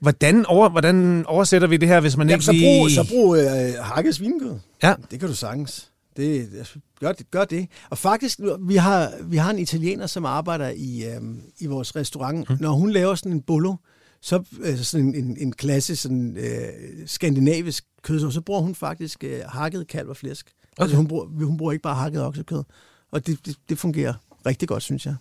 hvordan, over, hvordan oversætter vi det her, hvis man Jamen, ikke så brug, lige... så brug øh, hakket svinekød. Ja. Det kan du sagtens. Det, gør, det, gør det. Og faktisk, vi har, vi har en italiener, som arbejder i, øh, i vores restaurant. Hmm. Når hun laver sådan en bolo, så øh, sådan en, en, en klassisk sådan, øh, skandinavisk kød, så bruger hun faktisk øh, hakket kalv og flæsk. Altså, okay. Altså hun bruger, hun bruger ikke bare hakket oksekød. Og det, det, det fungerer rigtig godt, synes jeg.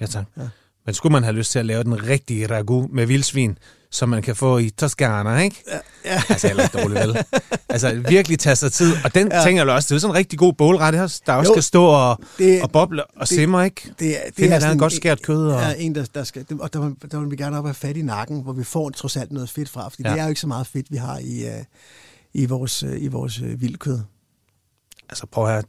Ja, tak. Ja. Men skulle man have lyst til at lave den rigtige ragu med vildsvin, som man kan få i Toscana, ikke? Ja. ja. Altså, heller ikke dårligt, vel? Altså, virkelig tage sig tid. Og den ja. tænker jeg også, det er sådan en rigtig god bålret, der også jo, skal stå og, det, og boble og det, simmer, ikke? Det, det, det Finder, er sådan, godt skært kød. Og... Ja, en, der, der skal, og der, der vil vi gerne op have fat i nakken, hvor vi får trods alt noget fedt fra, fordi ja. det er jo ikke så meget fedt, vi har i, uh, i vores, uh, i vores uh, vildkød. Altså, prøv at høre,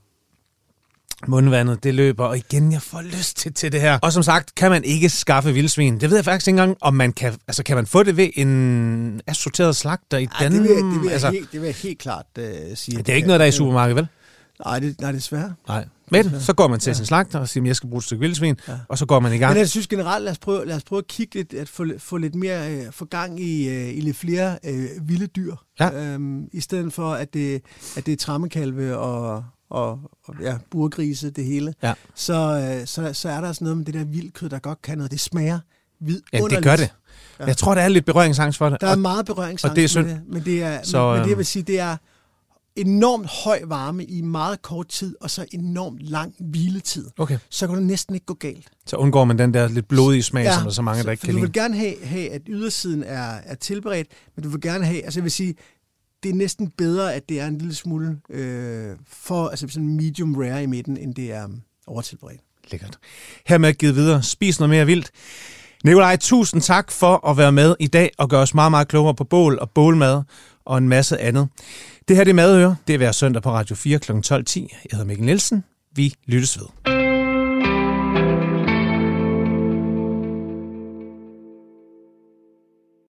mundvandet, det løber, og igen, jeg får lyst til, til det her. Og som sagt, kan man ikke skaffe vildsvin. Det ved jeg faktisk ikke engang, om man kan, altså kan man få det ved en assorteret slagter i Ej, den? Det vil, det, vil altså, helt, det vil jeg helt klart uh, sige. Det er ikke noget, der er i supermarkedet, vel? Nej, det, nej, desværre. Nej. Men så går man til ja. sin slagter og siger, at jeg skal bruge et stykke vildsvin, ja. og så går man i gang. Men jeg synes generelt, lad os prøve, lad os prøve at kigge lidt, at få, få lidt mere, uh, få gang i, uh, i lidt flere uh, vilde dyr. Ja. Um, I stedet for, at det, at det er trammekalve og, og, og ja, burgrise, det hele, ja. så, øh, så, så er der sådan noget med det der vildkød, der godt kan noget. Det smager vidunderligt. Ja, det gør det. Ja. Jeg tror, der er lidt berøringsangst for det. Der er meget berøringsangst og det er synd. det. Men det, er, Så, så, men, men det, jeg øhm, vil sige, det er enormt høj varme i meget kort tid, og så enormt lang hviletid. Okay, Så kan det næsten ikke gå galt. så undgår man den der lidt blodige smag, ja, som der er så mange, der ikke kan du lide. vil gerne have, have, at ydersiden er, er tilberedt, men du vil gerne have, altså jeg vil sige, det er næsten bedre, at det er en lille smule øh, for, altså sådan medium rare i midten, end det er um, overtilberedt. Lækkert. Hermed givet videre. Spis noget mere vildt. Nikolaj, tusind tak for at være med i dag og gøre os meget, meget klogere på bål og bålmad og en masse andet. Det her det er Madøre. Det er hver søndag på Radio 4 kl. 12.10. Jeg hedder Mikkel Nielsen. Vi lyttes ved.